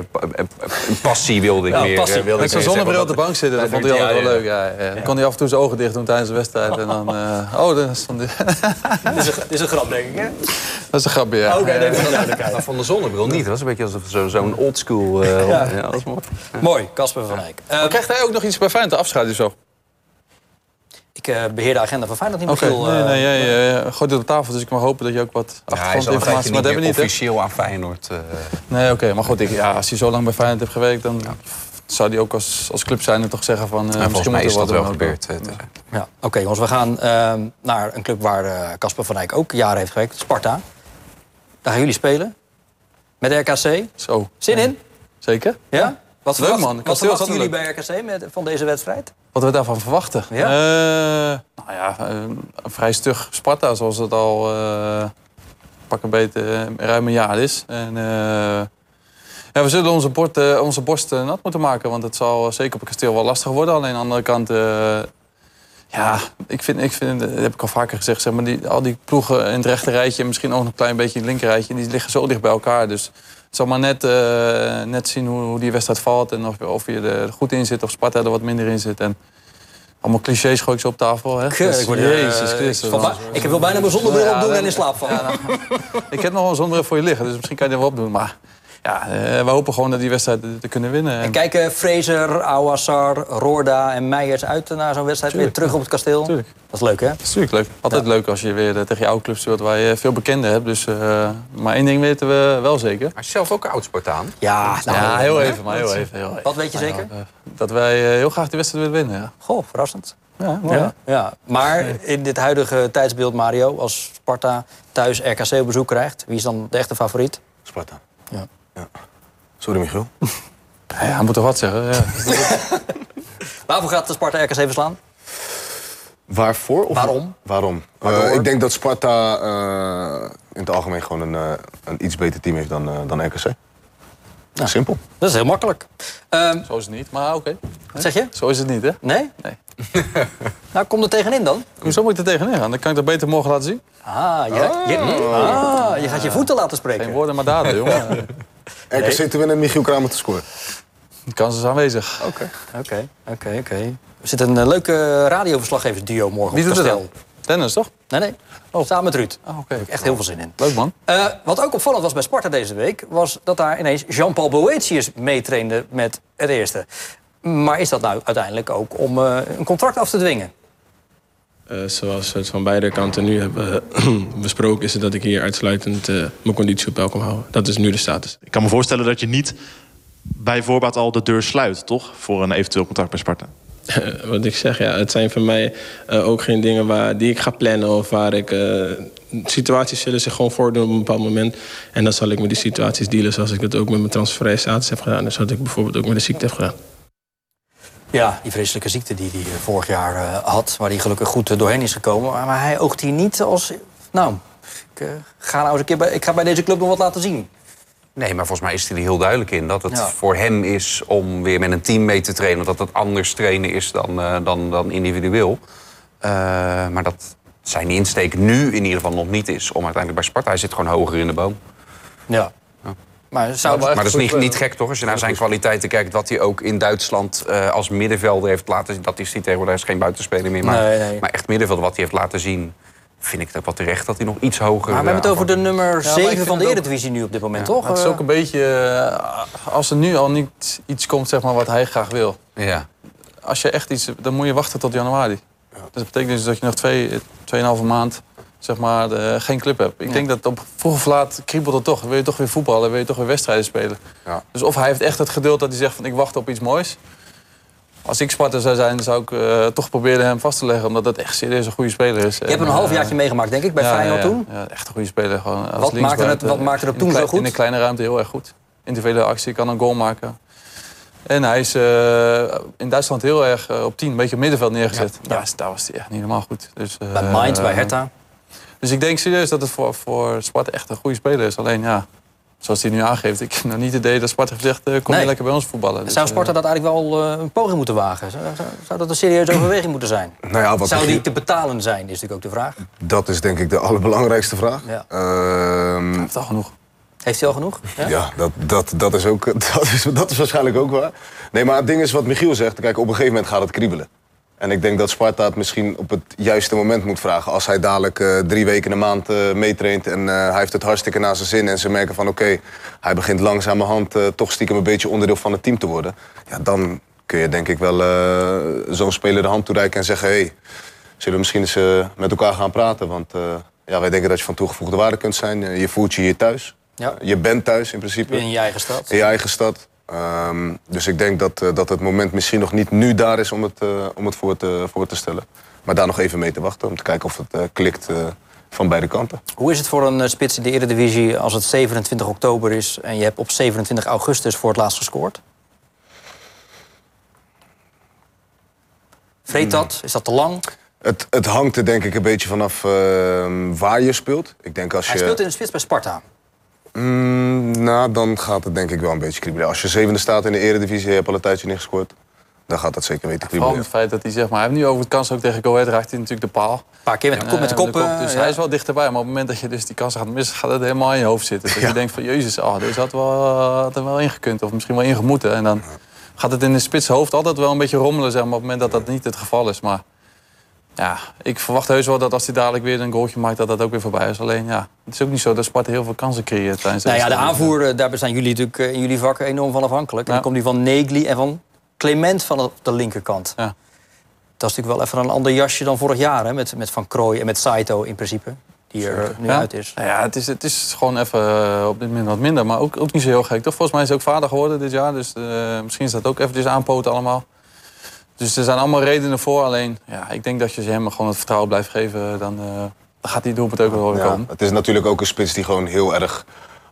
Speaker 5: passie wilde ik
Speaker 3: ja,
Speaker 5: meer.
Speaker 3: Passie.
Speaker 5: wilde
Speaker 3: ik zo'n zonnebril op de bank zitten, dat, vond hij altijd wel leuk. Ja, ja. Dan kon hij af en toe zijn ogen dicht doen tijdens de wedstrijd. En dan, uh, oh, dat stond
Speaker 2: is een, dit is een grap, denk ik, hè?
Speaker 3: Dat is een grapje, ja.
Speaker 2: Oké, okay, nee, duidelijkheid.
Speaker 5: Maar van de zonnebril niet. Dat was een beetje alsof zo'n zo oldschool... Uh, ja. ja, dat is mooi.
Speaker 2: Mooi, Casper van Eyck.
Speaker 3: Uh, krijgt hij ook nog iets bij Feyenoord te afscheiden zo?
Speaker 2: Ik uh, beheer de agenda van Feyenoord niet
Speaker 3: meer
Speaker 2: okay.
Speaker 3: veel. Uh... Nee, nee, jij uh, gooit het op tafel, dus ik mag hopen dat je ook wat
Speaker 5: achtergrondinformatie... Ja, maar dat hebben we niet officieel aan Feyenoord.
Speaker 3: Nee, oké, okay, maar goed, ik, ja, als hij zo lang bij Feyenoord heeft gewerkt... dan ja. zou hij ook als, als club zijn toch zeggen van...
Speaker 5: Ja, misschien mij is dat wel gebeurd.
Speaker 2: ja, oké okay, jongens, we gaan ehm, naar een club waar Casper van Eyck ook jaren heeft gewerkt. Sparta. Daar gaan jullie spelen. Met RKC.
Speaker 3: Zo.
Speaker 2: Zin in?
Speaker 3: Zeker.
Speaker 2: Ja? Wat
Speaker 3: leuk, man.
Speaker 2: Wat verwachten jullie bij RKC met, van deze wedstrijd?
Speaker 3: Wat we daarvan verwachten?
Speaker 2: Ja?
Speaker 3: Uh, nou ja, een vrij stug Sparta, zoals het al uh, pak een beetje ruim een jaar is. En, uh, ja, we zullen onze, bord, onze borst nat moeten maken, want het zal zeker op het kasteel wel lastig worden. Alleen aan de andere kant, ja, ik vind, ik vind, dat heb ik al vaker gezegd, zeg maar, die, al die ploegen in het rechter rijtje en misschien ook nog een klein beetje in het linker rijtje, die liggen zo dicht bij elkaar. Dus het zal maar net, uh, net zien hoe, hoe, die wedstrijd valt en of, of je er goed in zit of Sparta er wat minder in zit. En allemaal clichés gooi ik zo op tafel. Hè?
Speaker 2: Dus,
Speaker 3: ik Jezus Christus.
Speaker 2: Uh, ik wil bijna mijn zonnebril opdoen en in slaap vallen. Ja,
Speaker 3: nou, ik heb nog wel een zonnebril voor je liggen, dus misschien kan je er wel opdoen. Maar ja, uh, we hopen gewoon dat die wedstrijd te kunnen winnen.
Speaker 2: En kijken Fraser, Awassar, Roorda en Meijers uit naar zo'n wedstrijd
Speaker 3: Tuurlijk,
Speaker 2: weer terug op het kasteel?
Speaker 3: Tuurlijk.
Speaker 2: Dat is leuk, hè?
Speaker 3: Dat is natuurlijk leuk. Altijd ja. leuk als je weer tegen je oude club speelt waar je veel bekenden hebt. Dus, uh, maar één ding weten we wel zeker.
Speaker 5: Hij is zelf ook een oud-Spartaan.
Speaker 2: Ja,
Speaker 3: nou, ja, heel even, maar heel even. Heel even.
Speaker 2: Wat weet je zeker?
Speaker 3: Nou, dat wij heel graag die wedstrijd willen winnen, ja.
Speaker 2: Goh, verrassend.
Speaker 3: Ja, mooi,
Speaker 2: ja, ja. Maar in dit huidige tijdsbeeld, Mario, als Sparta thuis RKC op bezoek krijgt, wie is dan de echte favoriet?
Speaker 4: Sparta.
Speaker 2: Ja.
Speaker 4: Ja. Sorry, Michiel.
Speaker 3: Ja, hij moet toch wat zeggen. Ja.
Speaker 2: Waarvoor gaat de Sparta RKC verslaan?
Speaker 4: Waarvoor? Of
Speaker 2: Waarom?
Speaker 4: Waarom? Uh, ik denk dat Sparta uh, in het algemeen gewoon een, uh, een iets beter team heeft dan, dan RKC. Nou, Simpel.
Speaker 2: Dat is heel makkelijk. Um,
Speaker 3: Zo is het niet, maar oké. Okay.
Speaker 2: Wat zeg je?
Speaker 3: Zo is het niet, hè?
Speaker 2: Nee?
Speaker 3: Nee.
Speaker 2: nou, kom er tegenin dan.
Speaker 3: Hoezo moet ik er tegenin gaan? Dan kan ik dat beter morgen laten zien.
Speaker 2: Ah, je, je, ah, je gaat je voeten laten spreken.
Speaker 3: Geen woorden, maar daden, jongen.
Speaker 4: RKC te winnen en Michiel Kramer te scoren.
Speaker 3: De kans is aanwezig.
Speaker 2: Oké, oké, oké, oké. Er zit een uh, leuke radioverslaggeversduo morgen
Speaker 3: Wie
Speaker 2: op het kasteel.
Speaker 3: Dennis, toch?
Speaker 2: Nee, nee. Oh. Samen met Ruud.
Speaker 3: Oh, okay.
Speaker 2: echt heel veel zin in.
Speaker 3: Leuk, man.
Speaker 2: Uh, wat ook opvallend was bij Sparta deze week... was dat daar ineens Jean-Paul Boetius meetrainde met het eerste. Maar is dat nou uiteindelijk ook om uh, een contract af te dwingen?
Speaker 11: Uh, zoals we het van beide kanten nu hebben besproken... is het dat ik hier uitsluitend mijn conditie op peil kan houden. Dat is nu de status.
Speaker 12: Ik kan me voorstellen dat je niet bij voorbaat al de deur sluit, toch? Voor een eventueel contract bij Sparta.
Speaker 11: Wat ik zeg, ja, het zijn voor mij uh, ook geen dingen waar, die ik ga plannen of waar ik. Situaties zullen zich gewoon voordoen op een bepaald moment. En dan zal ik met die situaties dealen zoals ik het ook met mijn transfervrije status heb gedaan. Dus wat ik bijvoorbeeld ook met de ziekte heb gedaan.
Speaker 2: Ja, die vreselijke ziekte die hij vorig jaar uh, had, waar hij gelukkig goed doorheen is gekomen. Maar hij oogt hier niet als. Nou, ik, ga nou eens een keer bij, ik ga bij deze club nog wat laten zien.
Speaker 5: Nee, maar volgens mij is hij er heel duidelijk in. Dat het ja. voor hem is om weer met een team mee te trainen. Dat het anders trainen is dan, uh, dan, dan individueel. Uh, maar dat zijn insteek nu in ieder geval nog niet is. Om uiteindelijk bij Sparta, hij zit gewoon hoger in de boom.
Speaker 2: Ja. Maar, zou
Speaker 5: maar dat is niet, niet gek, toch? Als je naar zijn kwaliteiten kijkt... wat hij ook in Duitsland uh, als middenvelder heeft laten zien... dat is hij tegenwoordig is geen buitenspeler meer. Maar,
Speaker 2: nee, nee.
Speaker 5: maar echt middenvelder, wat hij heeft laten zien vind ik het ook wel terecht dat hij nog iets hoger...
Speaker 2: Maar we hebben het over de nummer 7 ja, van de Eredivisie nu op dit moment,
Speaker 3: ja,
Speaker 2: toch?
Speaker 3: Het is ook een beetje... Als er nu al niet iets komt zeg maar, wat hij graag wil.
Speaker 5: Ja.
Speaker 3: Als je echt iets... Dan moet je wachten tot januari. Ja. Dus dat betekent dus dat je nog twee, tweeënhalve maand zeg maar, de, geen club hebt. Ik denk dat op vroeg of laat kriebelt het toch. Wil je toch weer voetballen, wil je toch weer wedstrijden spelen. Dus of hij heeft echt het geduld dat hij zegt van ik wacht op iets moois... Als ik Sparta zou zijn, zou ik uh, toch proberen hem vast te leggen. Omdat dat echt serieus een goede speler is.
Speaker 2: Je hebt een halfjaartje uh, meegemaakt, denk ik, bij
Speaker 3: ja,
Speaker 2: Feyenoord
Speaker 3: ja,
Speaker 2: toen?
Speaker 3: Ja, echt een goede speler. Gewoon als
Speaker 2: wat, maakte het, wat maakte het toen zo goed?
Speaker 3: In een kleine ruimte heel erg goed. Individuele actie, kan een goal maken. En hij is uh, in Duitsland heel erg op 10, een beetje op middenveld neergezet. Ja, daar was hij echt niet helemaal goed. Dus,
Speaker 2: bij Mainz, bij Hertha?
Speaker 3: Dus ik denk serieus dat het voor, voor Sparta echt een goede speler is. Alleen ja, zoals hij nu aangeeft, ik heb nou niet het idee dat Sparta heeft gezegd, eh, kom
Speaker 2: Nee.
Speaker 3: je lekker bij ons voetballen. Dus,
Speaker 2: Zou Sparta
Speaker 3: eh,
Speaker 2: dat eigenlijk wel eh, een poging moeten wagen? Zou, zou, zou dat een serieuze overweging moeten zijn?
Speaker 4: Nou ja, wat
Speaker 2: Zou die te betalen zijn, is natuurlijk ook de vraag.
Speaker 4: Dat is denk ik de allerbelangrijkste vraag.
Speaker 2: Ja.
Speaker 4: Ehm,
Speaker 3: heeft al genoeg.
Speaker 2: Heeft hij al genoeg?
Speaker 4: Ja, dat, dat, dat, is ook, dat, is, dat is waarschijnlijk ook waar. Nee, maar het ding is wat Michiel zegt. Kijk, op een gegeven moment gaat het kriebelen. En ik denk dat Sparta het misschien op het juiste moment moet vragen. Als hij dadelijk eh, drie weken een maand eh, meetraint en eh, hij heeft het hartstikke naar zijn zin... en ze merken van oké, hij begint langzamerhand toch stiekem een beetje onderdeel van het team te worden... Ja, dan kun je denk ik wel zo'n speler de hand toereiken en zeggen... Hey, zullen we misschien eens met elkaar gaan praten? Want ja, wij denken dat je van toegevoegde waarde kunt zijn. Je voelt je hier thuis.
Speaker 2: Ja.
Speaker 4: Je bent thuis in principe.
Speaker 2: In je eigen stad.
Speaker 4: In je eigen stad. Ehm, dus ik denk dat, eh, dat het moment misschien nog niet nu daar is om het, eh, om het voor, te, voor te stellen. Maar daar nog even mee te wachten om te kijken of het eh, klikt van beide kanten.
Speaker 2: Hoe is het voor een spits in de Eredivisie als het 27 oktober is... en je hebt op 27 augustus voor het laatst gescoord? Vreet dat? Is dat te lang?
Speaker 4: Het, het hangt er denk ik een beetje vanaf ehm, waar je speelt. Ik denk als
Speaker 2: Hij
Speaker 4: je...
Speaker 2: speelt in de spits bij Sparta.
Speaker 4: Mm, nou, dan gaat het denk ik wel een beetje kriebelen. Als je zevende staat in de eredivisie, je hebt al een tijdje niet gescoord... dan gaat dat zeker weten
Speaker 3: Vooral
Speaker 4: kriebelen.
Speaker 3: met het feit dat hij, zeg maar, hij heeft nu over het kans ook tegen Go Ahead raakt hij natuurlijk de paal. Een
Speaker 2: paar keer met de kop- met de kop, eh,
Speaker 3: dus
Speaker 2: ja.
Speaker 3: hij is wel dichterbij. Maar op het moment dat je dus die kans gaat missen, gaat het helemaal in je hoofd zitten. Dat je denkt van, jezus, oh, deze had, wel, had er wel ingekund. Of misschien wel ingemoeten. En dan gaat het in de spits hoofd altijd wel een beetje rommelen, zeg maar, op het moment dat dat niet het geval is. Maar ja, ik verwacht heus wel dat als hij dadelijk weer een goaltje maakt, dat dat ook weer voorbij is. Alleen, ja, het is ook niet zo dat Sparta heel veel kansen creëert tijdens
Speaker 2: Nou ja, de aanvoer, daar zijn jullie natuurlijk eh, in jullie vak enorm van afhankelijk. En dan komt die van Negli en van Clement van de linkerkant.
Speaker 3: Ja.
Speaker 2: Dat is natuurlijk wel even een ander jasje dan vorig jaar, hè? Met, met Van Krooi en met Saito in principe. Die er nu
Speaker 3: Ja?
Speaker 2: uit is.
Speaker 3: Nou ja, het is, het is gewoon even eh, op dit moment wat minder. Maar ook, ook niet zo heel gek. Toch? Volgens mij is hij ook vader geworden dit jaar. Dus eh, misschien is dat ook eventjes aanpoten allemaal. Dus er zijn allemaal redenen voor. Alleen, ja, ik denk dat je ze hem gewoon het vertrouwen blijft geven. Dan, dan gaat die doelpunt ook wel weer
Speaker 4: Ja,
Speaker 3: komen.
Speaker 4: het is natuurlijk ook een spits die gewoon heel erg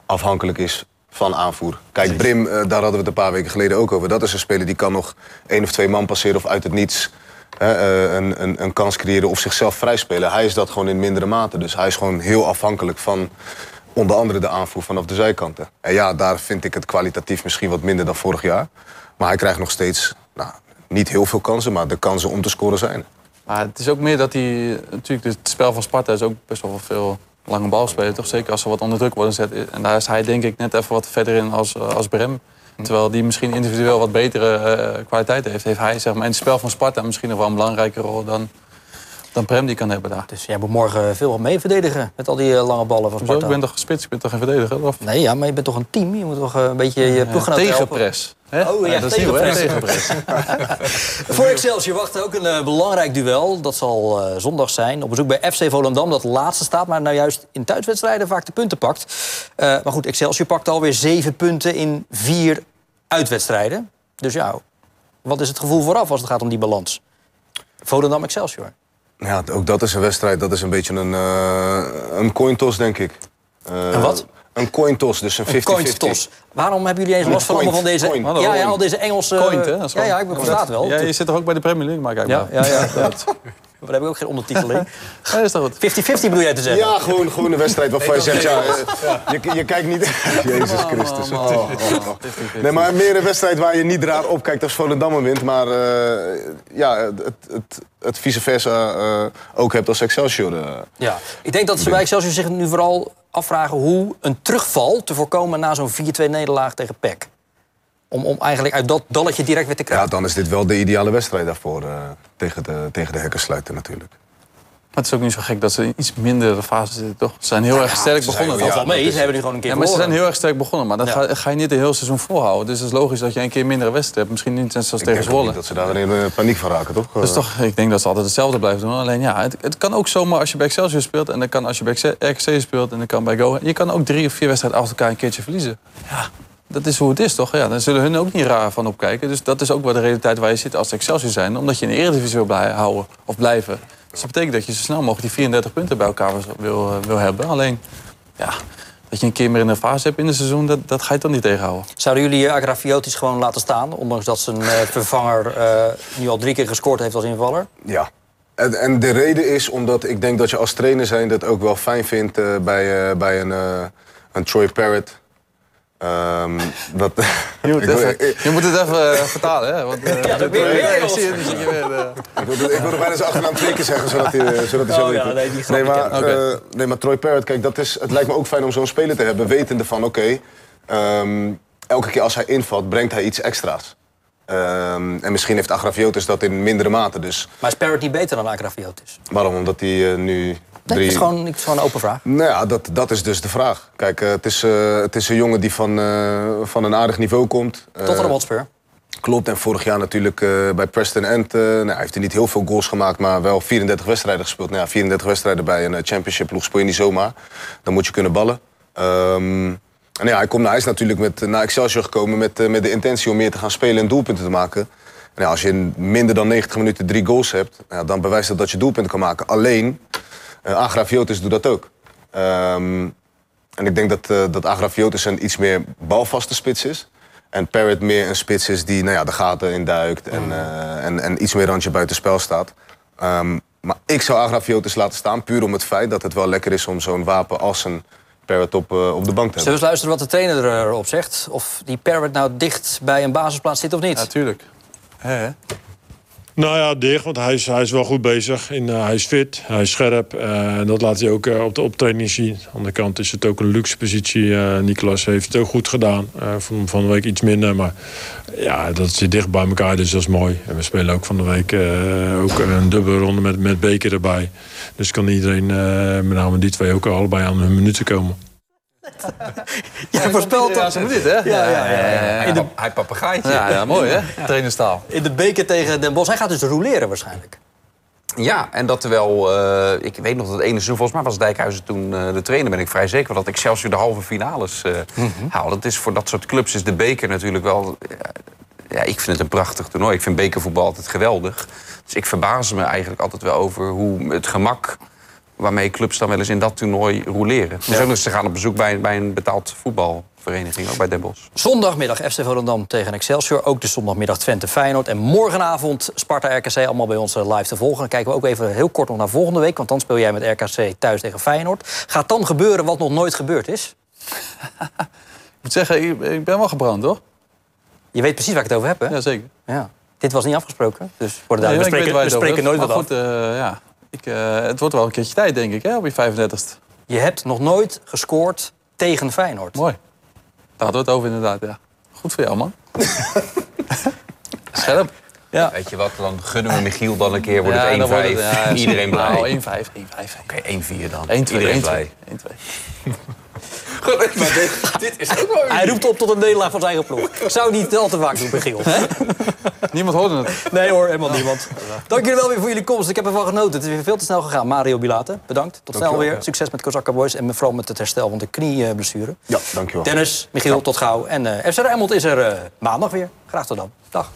Speaker 4: afhankelijk is van aanvoer. Kijk, Brim, eh, daar hadden we het een paar weken geleden ook over. Dat is een speler die kan nog één of twee man passeren of uit het niets eh, een, een, een kans creëren of zichzelf vrijspelen. Hij is dat gewoon in mindere mate. Dus hij is gewoon heel afhankelijk van onder andere de aanvoer vanaf de zijkanten. En ja, daar vind ik het kwalitatief misschien wat minder dan vorig jaar. Maar hij krijgt nog steeds nou, niet heel veel kansen, maar de kansen om te scoren zijn.
Speaker 3: Maar het is ook meer dat hij... Natuurlijk, het spel van Sparta is ook best wel veel lange bal spelen. Toch? Zeker als ze wat onder druk worden gezet. En daar is hij denk ik net even wat verder in als, eh, als Brem. Terwijl die misschien individueel wat betere eh, kwaliteit heeft. Heeft hij zeg maar, in het spel van Sparta misschien nog wel een belangrijke rol dan, dan Prem die kan hebben daar.
Speaker 2: Dus jij moet morgen veel mee verdedigen met al die eh, lange ballen van? Sparta.
Speaker 3: Ik ben toch gespitst, ik ben toch geen verdediger? Of?
Speaker 2: Nee, ja, maar je bent toch een team? Je moet toch eh, een beetje je ploeggenoot helpen?
Speaker 3: tegenpress. Hè?
Speaker 2: Oh ja,
Speaker 3: Ja, dat hè,
Speaker 2: tegenpress. Voor Excelsior wacht ook een eh, belangrijk duel. Dat zal eh, zondag zijn. Op bezoek bij FC Volendam, dat laatste staat. Maar nou juist in thuiswedstrijden vaak de punten pakt. Eh, maar goed, Excelsior pakt alweer zeven punten in vier uitwedstrijden. Dus ja, wat is het gevoel vooraf als het gaat om die balans? Volendam Excelsior.
Speaker 4: Ja, ook dat is een wedstrijd. Dat is een beetje een, eh een coin toss, denk ik. Eh,
Speaker 2: Een wat?
Speaker 4: Een coin toss, dus een 50-50.
Speaker 2: Een coin toss. Waarom hebben jullie eens last van allemaal van deze... Ja, ja, al deze Engelse...
Speaker 3: Coint, hè? Dat is
Speaker 2: ja,
Speaker 3: gewoon-
Speaker 2: ja, ik versta het wel.
Speaker 3: Ja, je zit toch ook bij de Premier League, maar kijk
Speaker 2: Ja,
Speaker 3: maar.
Speaker 2: ja, ja. Maar daar heb ik ook geen ondertitel in. 50-50
Speaker 3: Ja, is toch goed?
Speaker 2: bedoel jij te zeggen?
Speaker 4: Ja, gewoon, gewoon een wedstrijd waarvan je zegt, ja, eh, je, je kijkt niet... Jezus Christus.
Speaker 3: Oh, oh, oh.
Speaker 4: Nee, maar meer een wedstrijd waar je niet raar opkijkt als Volendam wint. Maar eh, ja, het, het, het vice versa eh, ook hebt als Excelsior.
Speaker 2: Ja, ik denk dat ze bij Excelsior zich nu vooral afvragen hoe een terugval te voorkomen na zo'n 4-2 nederlaag tegen PEC. Om, om eigenlijk uit dat dalletje direct weer te
Speaker 4: Ja,
Speaker 2: krijgen.
Speaker 4: dan is dit wel de ideale wedstrijd daarvoor. eh, tegen, de, tegen de hekken sluiten natuurlijk.
Speaker 3: Maar het is ook niet zo gek dat ze in iets mindere fase zitten, toch? Ze zijn heel erg sterk
Speaker 4: ze zijn-
Speaker 3: begonnen.
Speaker 4: ja,
Speaker 2: Dat valt mee,
Speaker 4: dat is-
Speaker 2: ze hebben nu gewoon een keer
Speaker 3: Ja, maar ze zijn heel erg sterk begonnen. Maar dat
Speaker 2: Ja.
Speaker 3: ga, ga je niet een heel seizoen volhouden. Dus het is logisch dat je een keer mindere wedstrijd hebt. Misschien niet zoals
Speaker 4: Ik
Speaker 3: tegen Zwolle.
Speaker 4: dat ze daar in eh, paniek van raken, toch?
Speaker 3: Dus toch, ik denk dat ze altijd hetzelfde blijven doen. Alleen ja, het, het kan ook zomaar als je bij Excelsior speelt... en dan kan als je bij RKC speelt en dan kan bij Go... je kan ook drie of vier wedstrijden achter elkaar een keertje verliezen. Ja, dat is hoe het is, toch? Ja, dan zullen hun ook niet raar van opkijken. Dus dat is ook wel de realiteit waar je zit als Excelsior zijn. Omdat je in de Eredivisie wil blij- houden of blijven. Dus dat betekent dat je zo snel mogelijk die 34 punten bij elkaar wil, eh, wil hebben. Alleen, ja, dat je een keer meer in een fase hebt in het seizoen... dat, dat ga je toch niet tegenhouden.
Speaker 2: Zouden jullie eh, Agrafiotis gewoon laten staan? Ondanks dat zijn eh, vervanger eh, nu al drie keer gescoord heeft als invaller.
Speaker 4: Ja. En, en de reden is omdat ik denk dat je als trainer zijn dat ook wel fijn vindt bij, eh, bij een, eh, een Troy Parrott. Ehm, dat,
Speaker 3: Je moet,
Speaker 4: ik wil-
Speaker 3: even-
Speaker 4: ik-
Speaker 3: je moet het even eh, vertalen, hè? Want,
Speaker 2: Ja, dat weer- weer
Speaker 3: zie.
Speaker 4: Ik ik wilde bijna zijn achternaam twee keer zeggen, zodat hij, eh, zodat hij
Speaker 2: Oh ja, nee, die grap
Speaker 4: nee, maar,
Speaker 2: ik.
Speaker 4: eh, nee, maar Troy Parrott, kijk, dat is, het lijkt me ook fijn om zo'n speler te hebben... wetende van, oké, ehm, elke keer als hij invalt, brengt hij iets extra's. Ehm, en misschien heeft Agrafiotis dat in mindere mate, dus
Speaker 2: Maar is niet beter dan Agrafiotis?
Speaker 4: waarom? Omdat hij eh, nu
Speaker 2: Nee,
Speaker 4: drie...
Speaker 2: het is gewoon, het is gewoon een open vraag.
Speaker 4: Nou ja, dat, dat is dus de vraag. Kijk, eh, het, is, eh, het is een jongen die van, van een aardig niveau komt.
Speaker 2: Tot een Hotspur.
Speaker 4: Klopt, en vorig jaar natuurlijk bij Preston End... nou, hij heeft hij niet heel veel goals gemaakt, maar wel 34 wedstrijden gespeeld. Nou ja, 34 wedstrijden bij een championship ploeg speel je niet zomaar. Dan moet je kunnen ballen. Ehm, en ja, hij, komt, hij is natuurlijk met, naar Excelsior gekomen met, eh, met de intentie om meer te gaan spelen en doelpunten te maken. En ja, als je in minder dan 90 minuten drie goals hebt, ja, dan bewijst dat dat je doelpunten kan maken. Alleen, uh, Agrafiotis doet dat ook. Ehm, en ik denk dat, eh dat Agrafiotis een iets meer balvaste spits is. En Parrot meer een spits is die nou ja, de gaten induikt en, eh, en, en iets meer randje buitenspel staat. Ehm, maar ik zou Agrafiotis laten staan, puur om het feit dat het wel lekker is om zo'n wapen als een Parrot op, eh, op de bank te
Speaker 2: Zullen we
Speaker 4: hebben.
Speaker 2: eens luisteren wat de trainer erop zegt? Of die Parrot nou dicht bij een basisplaats zit of niet?
Speaker 3: Natuurlijk.
Speaker 13: Nou ja, dicht, want hij is, hij is wel goed bezig. Eh, hij is fit, hij is scherp. eh, en dat laat hij ook eh, op de optraining zien. Aan de andere kant is het ook een luxe positie. Nicolas heeft het ook goed gedaan. Van, van de week iets minder, maar ja, dat zit dicht bij elkaar, dus dat is mooi. En we spelen ook van de week ook een dubbele ronde met, met Beker erbij. Dus kan iedereen, met name die twee, ook allebei aan hun minuten komen.
Speaker 2: Jij voorspelt
Speaker 3: moet dit, hè?
Speaker 2: Ja, ja, ja. ja. In, de,
Speaker 5: Hij papegaaitje.
Speaker 3: Ja, ja, mooi, hè? Trainerstaal.
Speaker 2: in de beker tegen Den Bosch. Hij gaat dus roleren waarschijnlijk.
Speaker 5: Ja, en dat terwijl, eh, ik weet nog dat het ene seizoen, volgens mij was Dijkhuizen toen eh, de trainer, ben ik vrij zeker dat Excelsior de halve finales eh haalde. Dat is voor dat soort clubs is de beker natuurlijk wel, ja, ik vind het een prachtig toernooi. Ik vind bekervoetbal altijd geweldig. Dus ik verbaas me eigenlijk altijd wel over hoe het gemak waarmee clubs dan wel eens in dat toernooi roleren. Dus ook nog eens te gaan op bezoek bij, bij een betaald voetbalvereniging, ook bij Den Bosch.
Speaker 2: Zondagmiddag FC Volendam tegen Excelsior. Ook de zondagmiddag Twente Feyenoord. En morgenavond Sparta RKC. Allemaal bij ons eh, live te volgen. Dan kijken we ook even heel kort nog naar volgende week. Want dan speel jij met RKC thuis tegen Feyenoord. Gaat dan gebeuren wat nog nooit gebeurd is?
Speaker 3: Ik moet zeggen, ik, ben wel gebrand, hoor.
Speaker 2: Je weet precies waar ik het over heb, hè?
Speaker 3: Jazeker.
Speaker 2: Ja. Dit was niet afgesproken. Dus voor de
Speaker 3: Nee,
Speaker 2: we spreken, we nooit
Speaker 3: hebt.
Speaker 2: wat
Speaker 3: Maar
Speaker 2: af.
Speaker 3: goed, eh, ja. Ik, eh, het wordt wel een keertje tijd, denk ik, hè, op je 35ste.
Speaker 2: Je hebt nog nooit gescoord tegen Feyenoord.
Speaker 3: Mooi. Daar hadden we het over, inderdaad, ja. Goed voor jou, man. Scherp.
Speaker 2: Ja.
Speaker 5: Weet je wat, dan gunnen we Michiel dan een keer, wordt
Speaker 3: Ja,
Speaker 5: het 1-5.
Speaker 3: dan wordt het- ja,
Speaker 5: Iedereen blij.
Speaker 3: Nou, 1-5, 1-5.
Speaker 5: Oké, 1-4 dan.
Speaker 3: 1-2,
Speaker 5: Iedereen
Speaker 3: 1-2.
Speaker 5: blij.
Speaker 3: 1-2.
Speaker 5: Goed, maar dit, dit is ook wel
Speaker 2: Hij roept op tot een nederlaag van zijn eigen ploeg. Zou niet al te vaak doen, Michiel.
Speaker 3: Niemand hoorde het.
Speaker 2: Nee hoor, helemaal niemand. Dank jullie wel weer voor jullie komst. Ik heb ervan genoten. Het is weer veel te snel gegaan. Mario Bilate, bedankt. Tot snel weer. Succes met Kozakka Boys en vooral met het herstel van de knieblessure.
Speaker 4: Ja, dankjewel.
Speaker 2: Dennis, Michiel, tot gauw. En eh FC Rijnmond is er eh, maandag weer. Graag tot dan. Dag.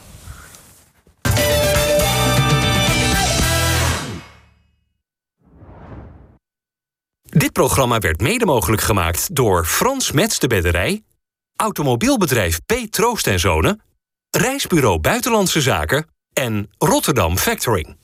Speaker 1: Dit programma werd mede mogelijk gemaakt door Frans Mets de Bedderij, Automobielbedrijf P. Troost en Zonen, Reisbureau Buitenlandse Zaken en Rotterdam Factoring.